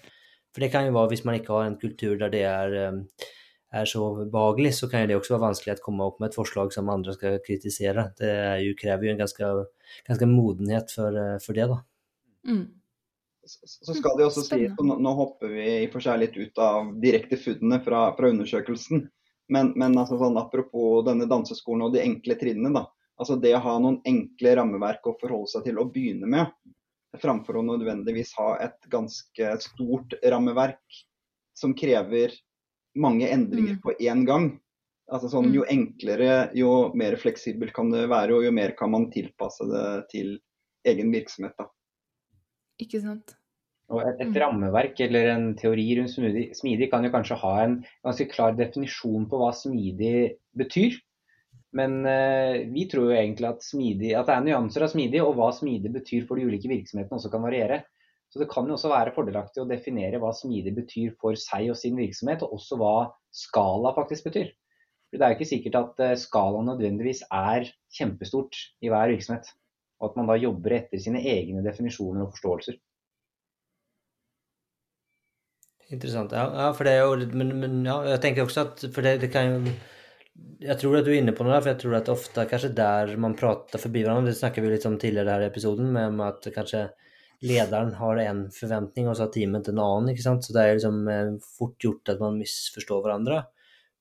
For det kan jo være hvis man ikke har en kultur der det er, eh, er så behagelig, så kan det også være vanskelig å komme opp med et forslag som andre skal kritisere. Det jo, krever jo en ganske, ganske modenhet for, eh, for det, da. Mm så skal det også sies, og nå, nå, hopper vi i for seg litt ut av direkte funnene fra, fra undersøkelsen, men, men altså sånn, apropos denne danseskolen og de enkle trinnene. da, altså Det å ha noen enkle rammeverk å forholde seg til å begynne med, framfor å nødvendigvis ha et ganske stort rammeverk som krever mange endringer mm. på én gang. Altså sånn, Jo mm. enklere, jo mer fleksibelt kan det være, og jo mer kan man tilpasse det til egen virksomhet. da. Ikke sant. Og et, et, mm. rammeverk eller en teori rundt smidig, smidig, kan jo kanskje ha en ganske klar definisjon på hva smidig betyr. Men eh, vi tror jo egentlig at, smidig, at, det er nyanser av smidig, og hva smidig betyr for de ulike virksomhetene også kan variere. Så det kan jo også være fordelaktig å definere hva smidig betyr for seg og sin virksomhet, og også hva skala faktisk betyr. For Det er jo ikke sikkert at eh, skala nødvendigvis er kjempestort i hver virksomhet. Og at man da jobber etter sine egne definisjoner og forståelser. Interessant. Ja, ja for det er jo men, men, ja, jeg tenker også at For det, det kan jo Jeg tror at du er inne på noe der, for jeg tror at ofte kanskje der man prater forbi hverandre Det snakket vi litt om tidligere her i episoden, med at kanskje lederen har en forventning, og så har teamet en annen. ikke sant? Så det er liksom eh, fort gjort at man misforstår hverandre.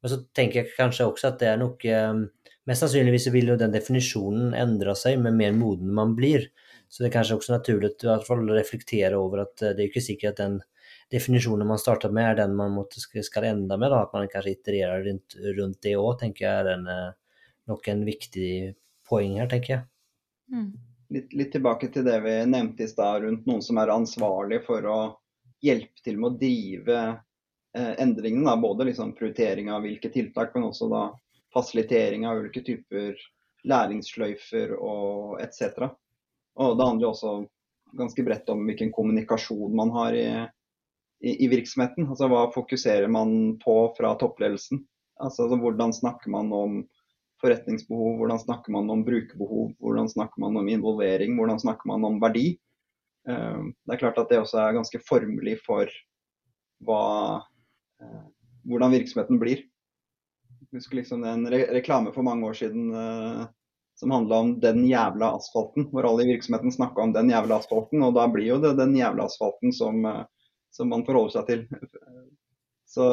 Men så tenker jeg kanskje også at det er noe eh, Mest sannsynligvis vil jo den definisjonen endre seg med mer moden man blir. Så det er kanskje også naturlig å reflektere over at eh, det er ikke sikkert at den definisjonen man starta med, er den man måtte, skal ende med. Da. At man kanskje itererer rundt, rundt det òg, tenker jeg er en, eh, nok en viktig poeng her, tenker jeg. Mm. Litt, litt, tilbake til det vi nevnte i stad rundt noen som er ansvarlig for å hjelpe til med å drive eh, endringene. Da. Både liksom prioritering av hvilke tiltak, men også da fasilitering av ulike typer læringssløyfer og etc. Og det handler også ganske bredt om hvilken kommunikasjon man har i, i, i virksomheten. Altså hva fokuserer man på fra toppledelsen? Altså, altså Hvordan snakker man om forretningsbehov, hvordan snakker man om brukerbehov, hvordan snakker man om involvering, hvordan snakker man om verdi? Eh, det er klart at det også er ganske formelig for hva, eh, hvordan virksomheten blir. Husker liksom en re reklame for mange år siden uh, som handla om den jævla asfalten, hvor alle i virksomheten snakka om den jævla asfalten. Og da blir jo det den jævla asfalten som, uh, som man forholder seg til. Så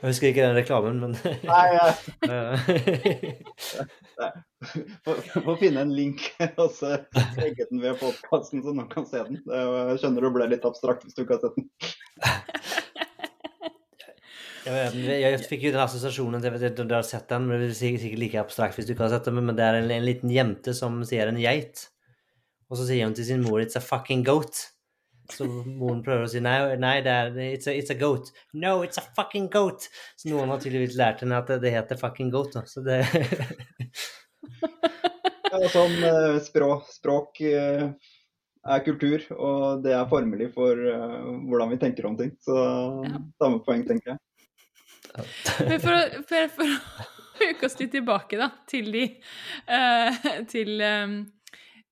Jeg husker ikke den reklamen, men Nei, ja. Få finne en link og så legge den ved podkasten, så noen kan se den. Jeg skjønner det ble litt abstrakt hvis du ikke har sett den. Jeg, jeg fikk jo den assosiasjonen til at du har sett den, men det er sikkert like abstrakt hvis du ikke har sett den, men det er en, en liten jente som sier en geit, og så sier hun til sin mor 'it's a fucking goat'. Så moren prøver å si nei, nei det er, it's, a, it's a goat. No, it's a fucking goat! Så noen har tydeligvis lært henne at det, det heter fucking goat. Da. Så det (laughs) ja, sånn eh, språk, språk eh, er kultur, og det er formelig for uh, hvordan vi tenker om ting. Så Ja. samme poeng, tenker jeg. Men for, å- for, for å uke oss litt tilbake da, til de uh, Til um,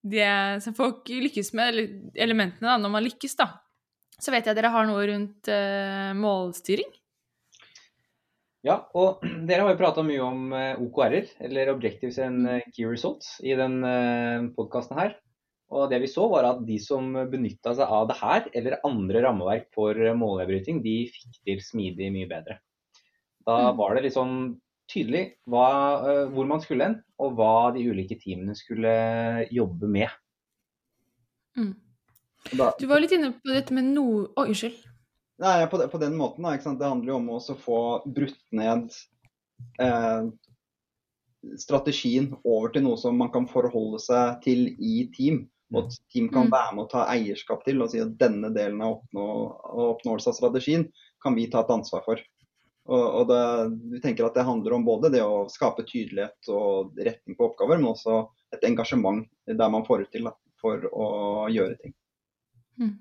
det som folk lykkes med, eller elementene da, når man lykkes, da. Så vet jeg dere har noe rundt uh, målstyring. Ja, og (clears throat) dere har jo prata mye om eh, OKR-er, eller Objectives and Key Results, i den podkasten her. Og det vi så var at de som benytta seg av det her, eller andre rammeverk for eh, de fikk til smidig mye bedre. Da Mm. var det sånn tydelig hva, eh, hvor man skulle hen, og hva de ulike teamene skulle jobbe med. Mm. Da, Du var litt inne på dette med noe Å, unnskyld. Nei, på, på den måten, da, ikke sant? Det handler jo om å også få brutt ned eh, strategien over til noe som man kan forholde seg til i team. Og at team kan Mm. være med å ta eierskap til og si at denne delen av oppnå, av oppnåelse av strategien kan vi ta et ansvar for. Og, og det, vi tenker at det handler om både det å skape tydelighet og retning på oppgaver, men også et engasjement der man får ut til da, for å gjøre ting. Mm.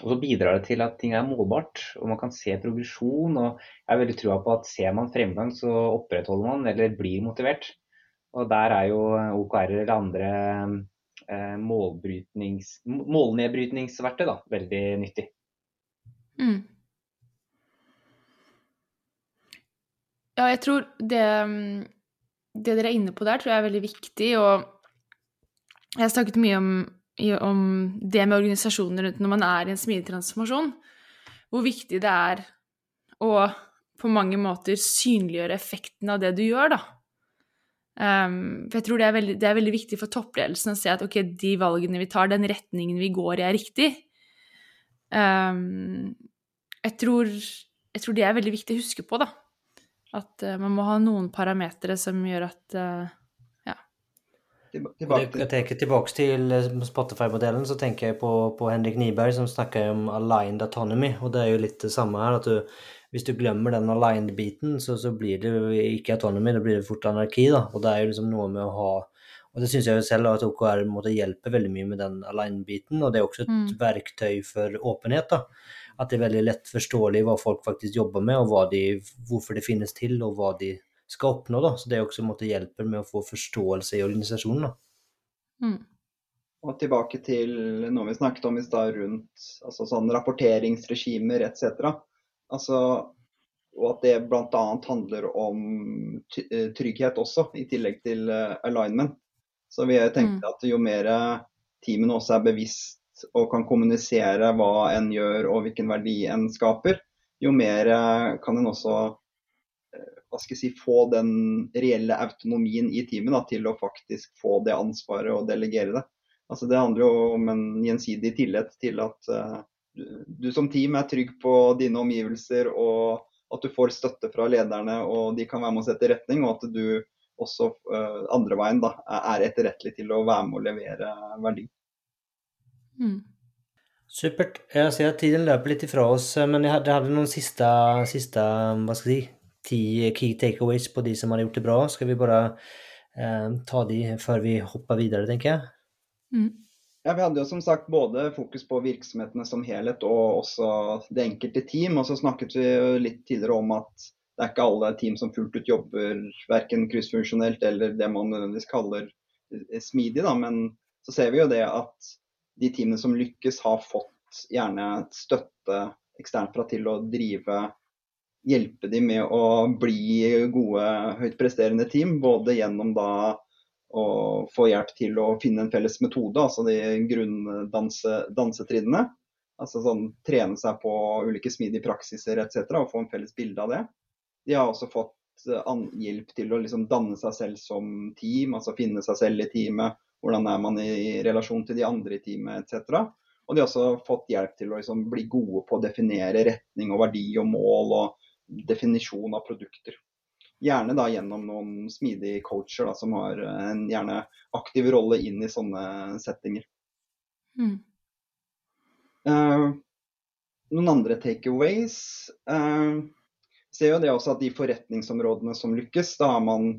Og så bidrar det til at ting er målbart, og man kan se progresjon. og Jeg er veldig trua på at ser man fremgang, så opprettholder man eller blir motivert. Og der er jo OKR eller andre eh, målnedbrytningsverktøy veldig nyttig. Mm. Ja, jeg tror det, mm, det dere er inne på der, tror jeg er veldig viktig. Og jeg har snakket mye om, om det med organisasjoner rundt når man er i en smidig transformasjon. Hvor viktig det er å på mange måter synliggjøre effekten av det du gjør, da. Um, for jeg tror det er, veldig, det er veldig viktig for toppledelsen å se at ok, de valgene vi tar, den retningen vi går i, er riktig. Um, jeg, tror, jeg tror det er veldig viktig å huske på, da. At eh, man må ha noen parametere som gjør at eh, Tilbake Jeg tenker tilbake til eh, Spotify-modellen, så tenker jeg på, på Henrik Niberg som snakker om aligned autonomy, og det er jo litt det samme her. at du, Hvis du glemmer den aligned-biten, så, så blir det jo ikke autonomy, da blir det fort anarki. da, og det er jo liksom noe med å ha og det syns jeg jo selv at OKR måtte hjelpe veldig mye med den align-biten, og det er også et Mm. verktøy for åpenhet. da, At det er veldig lett forståelig hva folk faktisk jobber med, og hva de, hvorfor det finnes til, og hva de skal oppnå. da, Så det er også en måte hjelper med å få forståelse i organisasjonen. da. mm, Og tilbake til noe vi snakket om i stad rundt altså sånn rapporteringsregimer etc. Altså, og at det bl.a. handler om eh, trygghet også, i tillegg til eh, alignment. Så vi tenkte at jo mer teamene også er bevisst og kan kommunisere hva en gjør og hvilken verdi en skaper, jo mer eh, kan en også eh, hva skal jeg si, få den reelle autonomien i teamet da, til å faktisk få det ansvaret og delegere det. Altså Det handler jo om en gjensidig tillit til at uh, du, som team er trygg på dine omgivelser, og at du får støtte fra lederne, og de kan være med å sette retning, og at du også uh, andre veien da, er etterrettelig til å være med å levere verdi. Mm. Supert. Jeg ser at tiden løper litt ifra oss, men jeg hadde, hadde noen siste, siste hva skal jeg si, ti key takeaways på de som har gjort det bra. Skal vi bare eh, ta de før vi hopper videre, tenker jeg? Mm. Ja, Vi hadde jo som sagt både fokus på virksomhetene som helhet og også det enkelte team. Og så snakket vi jo litt tidligere om at det er ikke alle team som fullt ut jobber verken kryssfunksjonelt eller det man nødvendigvis kaller eh, smidig. Da. Men så ser vi jo det at de teamene som lykkes, har fått gjerne støtte eksternt fra til å drive hjelpe dem med å bli gode, høyt presterende team. Både gjennom da å få hjelp til å finne en felles metode, altså de grunndansetrinnene. Altså sånn trene seg på ulike smidige praksiser etc. og få en felles bilde av det. De har også fått hjelp til å liksom danne seg selv som team, altså finne seg selv i teamet. Hvordan er man i relasjon til de andre i teamet etc. Og de har også fått hjelp til å liksom bli gode på å definere retning og verdi og mål og definisjon av produkter. Gjerne da gjennom noen smidige coacher da, som har en gjerne aktiv rolle inn i sånne settinger. Mm. Uh, noen andre takeaways uh, ser jo det også at de forretningsområdene som lykkes, da har man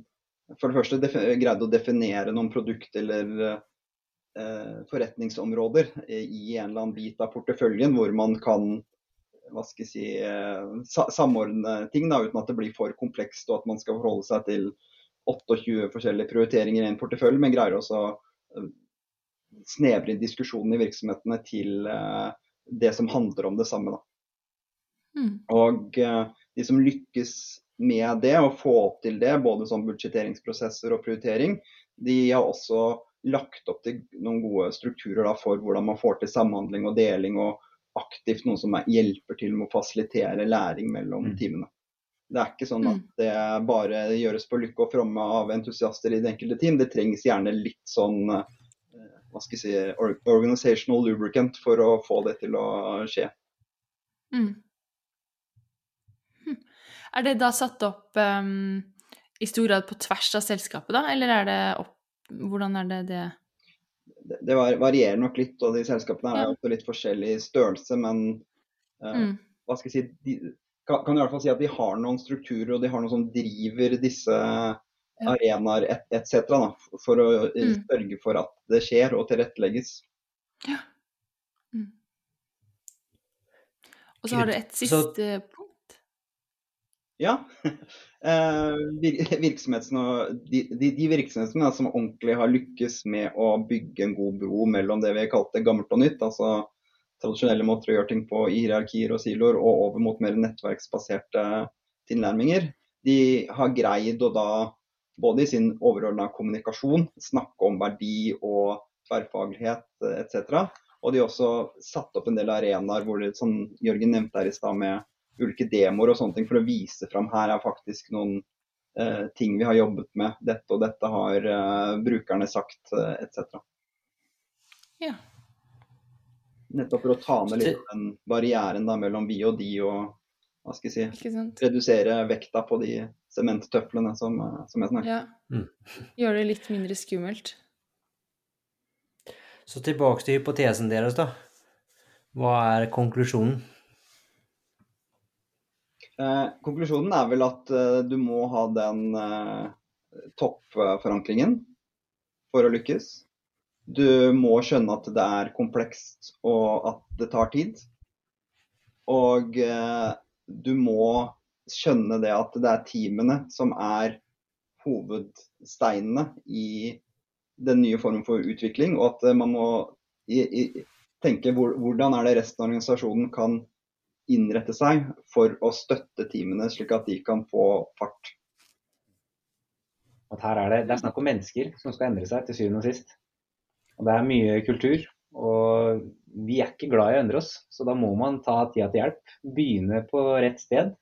for det første greid å definere noen produkt eller uh, forretningsområder i en eller annen bit av porteføljen hvor man kan si, eh, samordne ting da, uten at det blir for komplekst og at man skal forholde seg til 28 forskjellige prioriteringer i en portefølje, men greier også å eh, snevre inn diskusjonen i virksomhetene til eh, det som handler om det samme. Mm. Og de som lykkes med det, og få til det, både som budsjetteringsprosesser og prioritering, de har også lagt opp til noen gode strukturer da, for hvordan man får til samhandling og deling og aktivt noen som hjelper til med å fasilitere læring mellom mm. teamene. Det er ikke sånn at mm. det bare gjøres på lykke og fromme av entusiaster i det enkelte team. Det trengs gjerne litt sånn eh, hva skal jeg si, organizational lubricant for å få det til å skje. Mm. Er det da satt opp um, i stor grad på tvers av selskapet, da? Eller er det opp Hvordan er det det det varierer nok litt, og de selskapene er også litt forskjellig størrelse. Men uh, mm. hva skal jeg si, de kan, kan, i hvert fall si at de har noen strukturer og de har noe som driver disse ja. arenaer etc. Et for å mm. sørge for at det skjer og tilrettelegges. Ja. Mm. Og så har du et siste så... Ja. (laughs) Eh, virksomhetene, de, de, virksomhetene som ordentlig har lykkes med å bygge en god bro mellom det vi kalte gammelt og nytt, altså tradisjonelle måter å gjøre ting på i hierarkier og siloer, og over mot mer nettverksbaserte tilnærminger, de har greid å da, både i sin overordna kommunikasjon, snakke om verdi og tverrfaglighet etc. Og de har også satt opp en del arenaer hvor det, som Jørgen nevnte her i stad, med ulike demoer og sånne ting for å vise fram her er faktisk noen eh, ting vi har jobbet med. Dette og dette har eh, brukerne sagt, eh, etc. Ja. Nettopp for å ta ned litt den barrieren da, mellom vi og de, og hva skal jeg si, redusere vekta på de sementtøflene som, eh, som jeg snakker Ja. Mm. Gjøre det litt mindre skummelt. Så tilbake til hypotesen deres, da. Hva er konklusjonen? Eh, konklusjonen er vel at eh, du må ha den eh, toppforankringen for å lykkes. Du må skjønne at det er komplekst og at det tar tid. Og du må skjønne det at det er teamene som er hovedsteinene i den nye formen for utvikling, og at man må tenke hvor, hvordan er det resten av organisasjonen kan innrette seg for å støtte teamene, slik at de kan få fart. At her er det, det er snakk om mennesker som skal endre seg til syvende og sist. Og det er mye kultur. Og vi er ikke glad i å endre oss, så da må man ta tida til hjelp. Begynne på rett sted.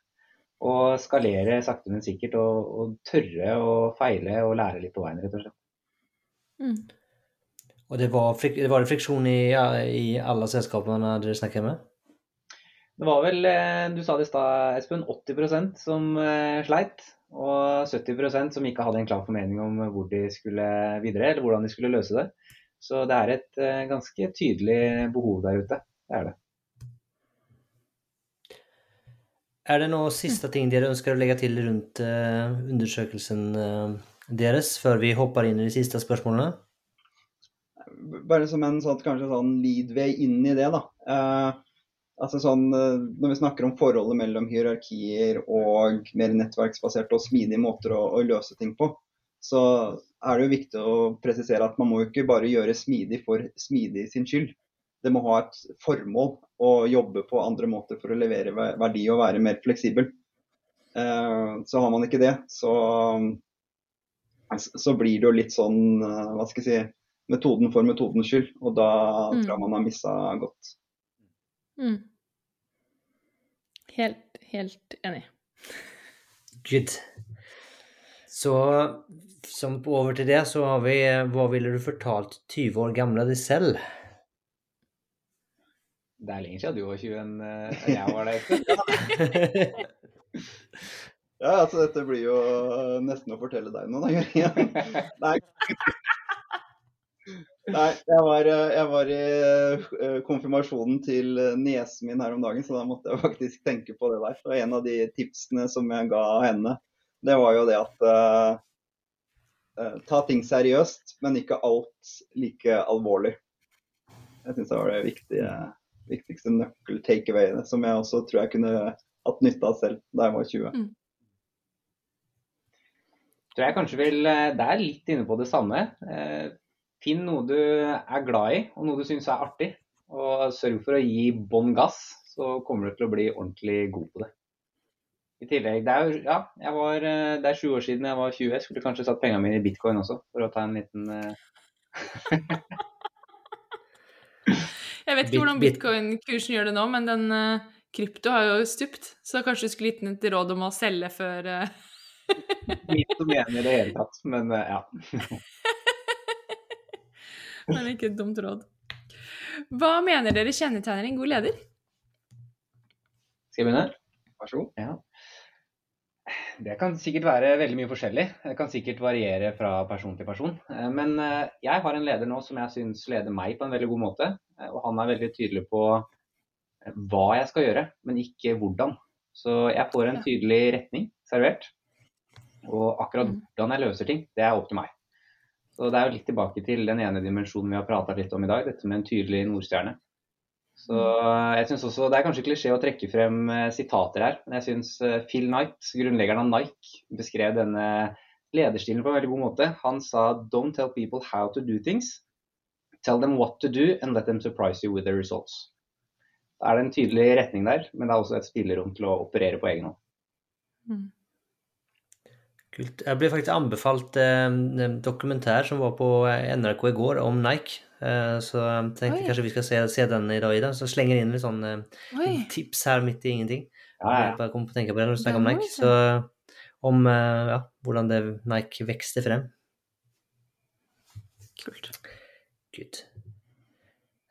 Og skalere sakte, men sikkert. Og, og tørre å feile og lære litt på veien, rett og slett. Mm. Og det var, det var friksjon i, i alle selskapene dere snakket med? Det var vel, eh, du sa det i stad Espen, 80% som eh, sleit. Og 70% som ikke hadde en klar formening om hvor de skulle videre, eller hvordan de skulle løse det. Så det er et eh, ganske tydelig behov der ute. Det er det. Er det noen siste ting dere ønsker å legge til rundt undersøkelsen deres, før vi hopper inn i de siste spørsmålene? Bare som en sånn, kanskje sånn leadway inn i det, da Altså sånn, eh, Når vi snakker om forholdet mellom hierarkier og mer nettverksbaserte og smidige måter å, å, løse ting på, så er det jo viktig å presisere at man må jo ikke bare gjøre smidig for smidig sin skyld. Det må ha et formål å jobbe på andre måter for å levere verdi og være mer fleksibel. Eh, så har man ikke det, så, så blir det jo litt sånn, eh, hva skal jeg si, metoden for metodens skyld. Og da mm. tror jeg man har missa godt. Mm. Helt, helt enig. Good. Så som over til det, så har vi Hva ville du fortalt 20 år gamle deg selv? Det er lenge siden du var 20 enn uh, jeg var det. (laughs) ja, altså dette blir jo nesten å fortelle deg noe, da, Jørgen. Nei. Nei, jeg var, eh, jeg var, i eh, konfirmasjonen til eh, niesen min her om dagen, så da måtte jeg (laughs) faktisk tenke på det der. Og en av de tipsene som jeg ga henne, det var jo det at uh, ta ting seriøst, men ikke alt like alvorlig. Jeg syns det var det viktige, viktigste nøkkel-takeawayet, som jeg også tror jeg kunne hatt nytte av selv da jeg var 20. Mm. Tror jeg kanskje vil Det er litt inne på det samme. Finn noe du er glad i, og noe du syns er artig. Og sørg for å gi bånn gass, så kommer du til å bli ordentlig god på det. I tillegg, det er, ja, var, eh, det er sju år siden jeg var 20. Jeg skulle kanskje satt pengene mine i bitcoin også, for å ta en liten uh... (laughs) Jeg vet ikke hvordan bitcoin-kursen gjør det nå, men den uh, krypto har jo stupt. Så kanskje du skulle gitt den et råd om å selge før uh... Litt som mener i det hele tatt, men ja. (laughs) Men ikke et dumt råd. Hva mener dere kjennetegner en god leder? Skal jeg begynne? Vær så god. Ja. Det kan sikkert være veldig mye forskjellig. Det kan sikkert variere fra person til person. Eh, men eh, jeg har en leder nå som jeg syns leder meg på en veldig god måte. Eh, og han er veldig tydelig på hva jeg skal gjøre, men ikke hvordan. Så jeg får en tydelig retning servert. Og akkurat mm. hvordan jeg løser ting, det er opp til meg. Så Det er jo litt tilbake til den ene dimensjonen vi har prata litt om i dag, dette med en tydelig nordstjerne. Så mm. jeg synes også, Det er kanskje klisjé å trekke frem eh, sitater her, men jeg syns eh, Phil Knight, grunnleggeren av Nike, beskrev denne lederstilen på en veldig god måte. Han sa 'don't tell people how to do things'. Tell them what to do and let them surprise you with the results. Da er det en tydelig retning der, men det er også et spillerom til å operere på egen hånd. Mm. Kult. Jeg ble faktisk anbefalt eh, en dokumentær som var på NRK i går, om Nike. Eh, så jeg tenkte Oi. kanskje vi skal se, se, den i dag, Ida. Så slenger jeg inn litt sånn eh, tips her midt i ingenting. Ja, ja. Jeg bare kom på å tenke på det når du snakker om Nike. Så om ja, hvordan det Nike vekste frem. Kult. Good.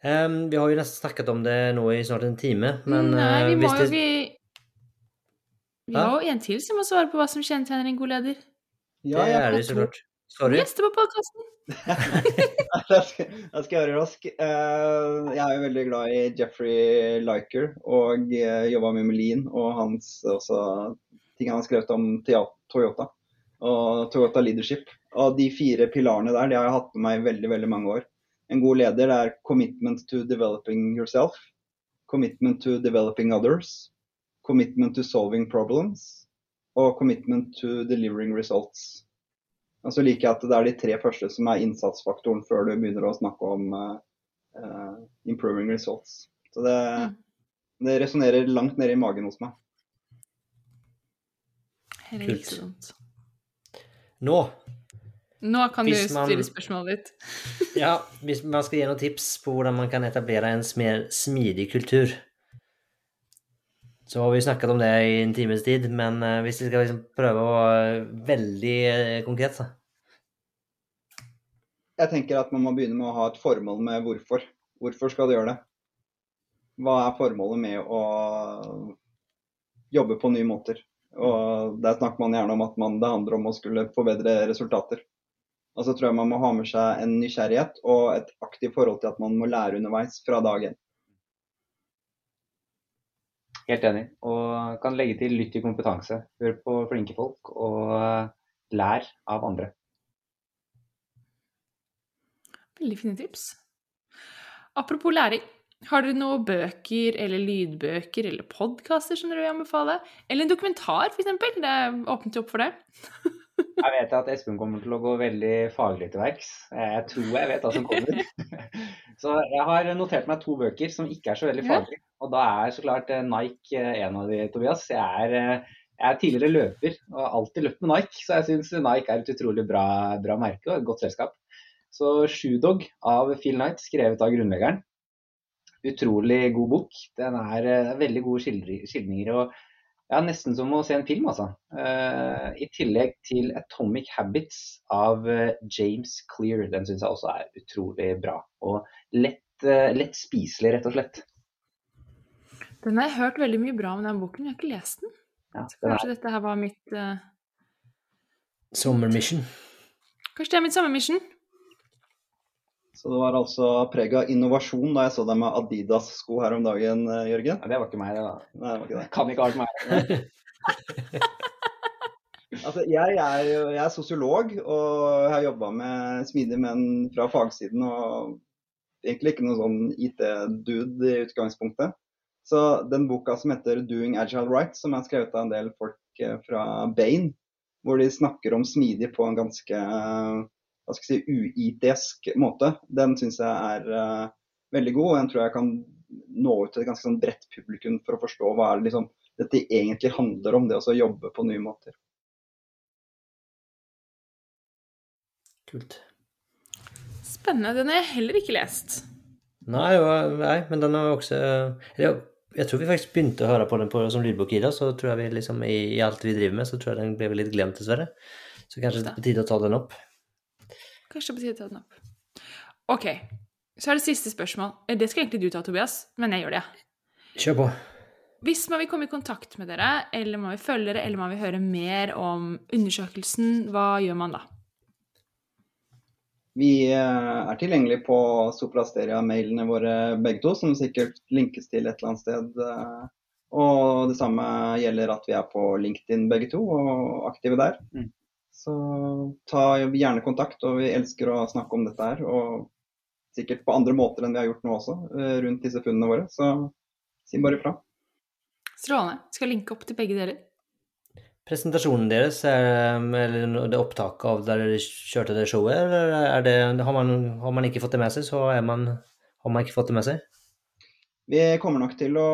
Um, vi har jo nesten snakket om det nå i snart en time, men Nei, vi må jo vi vi har jo en til som må svare på hva som kjennetegner en god leder. Ja, det er det så klart. Sorry. Neste på podkasten. (laughs) jeg skal gjøre rask. Eh, jeg er jo veldig glad i Jeffrey Liker og eh, jobba med Melin og hans også, ting han har skrevet om Toyota og Toyota Leadership. Og de fire pilarene der de har jeg hatt med meg i veldig, veldig mange år. En god leder er commitment to developing yourself, commitment to developing others, commitment to solving problems og commitment to delivering results. Og så liker jeg at det er de tre første som er innsatsfaktoren før du begynner å snakke om uh, improving results. Så det, mm. det resonnerer langt nede i magen hos meg. Kult. Nå Nå kan du stille spørsmålet ditt. ja, hvis man skal gi noen tips på hvordan man kan etablere en mer smidig kultur, så har vi snakket om det i en times tid, men uh, hvis vi skal liksom prøve å være veldig uh, konkret, så Jeg tenker at man må begynne med å ha et formål med hvorfor. Hvorfor skal du gjøre det? Hva er formålet med å jobbe på nye måter? Og Der snakker man gjerne om at man, det handler om å skulle forbedre resultater. Og så tror jeg man må ha med seg en nysgjerrighet og et aktivt forhold til at man må lære underveis fra dag én. Helt enig. Og kan legge til lytt til kompetanse. Hør på flinke folk, og eh, lær av andre. Veldig fine tips. Apropos læring. Har dere noen bøker eller lydbøker eller podkaster som dere vil anbefale? Eller en dokumentar, eksempel? Det er åpent opp for det. (laughs) Jeg vet at Espen kommer til å gå veldig faglig til verks. Jeg tror jeg vet hva som kommer. (laughs) Så jeg har notert meg to bøker som ikke er så veldig faglige. Og da er så klart eh, Nike eh, en av de, Tobias. Jeg er, eh, jeg er tidligere løper og har alltid løpt med Nike, så jeg syns Nike er et utrolig bra, bra merke og et godt selskap. Så Shoedog av Phil Knight, skrevet av grunnleggeren. Utrolig god bok. Den er veldig gode skildri- skildringer. og ja, Nesten som å se en film, altså. Uh, I tillegg til Atomic Habits av eh, James Clear. Den syns jeg også er utrolig bra. Og lett, uh, lett spiselig, rett og slett. Den har jeg hørt veldig mye bra om, den boken. Jeg har ikke lest den. Ja, Så den er, kanskje dette her var mitt Sommermission. Kanskje det er mitt sommermission? Så det var altså preg av innovasjon da jeg så deg med Adidas-sko her om dagen, eh, Jørgen. ja, det var ikke meg, det. da. Nei, det var ikke det. Kan ikke vært meg. (laughs) Altså, jeg, er, jeg er sosiolog og har jobba med smidige menn fra fagsiden. og Egentlig ikke noe sånn IT-dude i utgangspunktet. Så den boka som heter 'Doing Agile Right', som er skrevet av en del folk eh, fra Bain, hvor de snakker om smidig på en ganske eh, hva skal jeg si, ui-esk måte, den syns jeg er uh, veldig god. Og den tror jeg kan nå ut til et ganske sånn bredt publikum for å forstå hva er det liksom, dette egentlig handler om, det å jobbe på nye måter. Kult. Spennende. Den har jeg heller ikke lest. Nei, nei, men den har også Jeg tror vi faktisk begynte å høre på den på, som lydbok i dag, så tror jeg vi liksom i, i alt vi driver med, så tror jeg den ble litt glemt, dessverre. Så kanskje det er på tide å ta den opp. Kanskje på tide å ta den opp. Ok, så er det siste spørsmål. Eh, Det skal egentlig du ta, Tobias, men jeg gjør det. Kjør på. Hvis man vil komme i kontakt med dere, eller man vil følge dere, eller man vil høre mer om undersøkelsen, hva gjør man da? Vi eh, er tilgjengelige på Soplasteria-mailene våre begge to, som sikkert linkes til et eller annet sted. eh, Og det samme gjelder at vi er på LinkedIn begge to, og aktive der. Mm. Så ta gjerne kontakt, og vi elsker å snakke om dette her. Og sikkert på andre måter enn vi har gjort nå også, eh, rundt disse funnene våre. Så si bare ifra. Strålende. Skal linke opp til begge deler. Presentasjonen deres, er, eller det opptaket av der dere kjørte det showet, eller er det, har, man, har man ikke fått det med seg, så er man, har man ikke fått det med seg? Vi kommer nok til å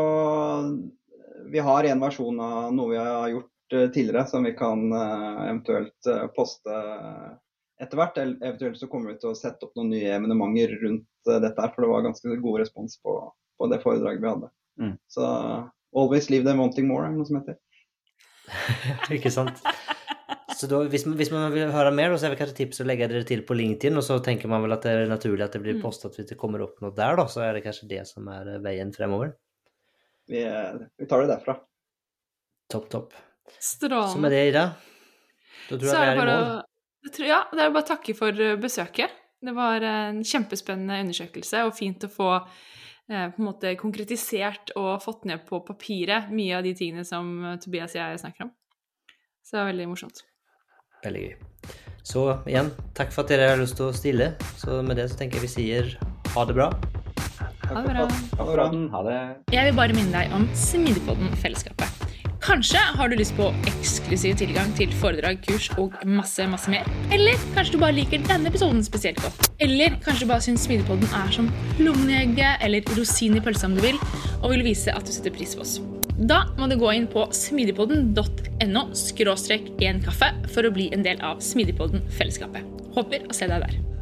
Vi har en versjon av noe vi har gjort tidligere som vi kan eh, eventuelt eh, poste etter hvert. Eller eventuelt så kommer vi til å sette opp noen nye evenementer rundt eh, dette her, for det var ganske god respons på, på det foredraget vi hadde. Mm. Så Always leave them wanting more, er noe som heter. (laughs) ikke sant? Så da, hvis, man, hvis man vil høre mer, så er det kanskje tips å legge dere til på LinkedIn, og så tenker man vel at det er naturlig at det blir Mm. postet hvis det kommer opp noe der, da, så er det kanskje det som er eh, veien fremover. Vi, eh, vi tar det derfra. Topp, topp. Så Strålende. med det, Ida, da tror Så jeg vi det er i bare mål. tror- Ja, det er bare å takke for eh, besøket. Det var en kjempespennende undersøkelse, og fint å få eh, på en måte konkretisert og fått ned på papiret mye av de tingene som eh, Tobias og jeg snakker om. Så det var veldig morsomt. Veldig gøy. Så igjen, takk for at dere har lyst til å stille. Så med det så tenker jeg vi sier ha det bra. Ha det bra. Ha det bra. Ha det. Jeg vil bare minne deg om Smidigpodden-fellesskapet. Kanskje har du lyst på eksklusiv tilgang til foredrag, kurs og masse, masse mer. Eller kanskje du bare liker denne episoden spesielt godt. Eller kanskje du bare syns Smidepodden er som plommen eller rosin i pølsa om du vil, og vil vise at du setter pris på oss. Da må du gå inn på smidigpodden.no skråstrek en kaffe for å bli en del av Smidigpodden-fellesskapet. Håper å se deg der.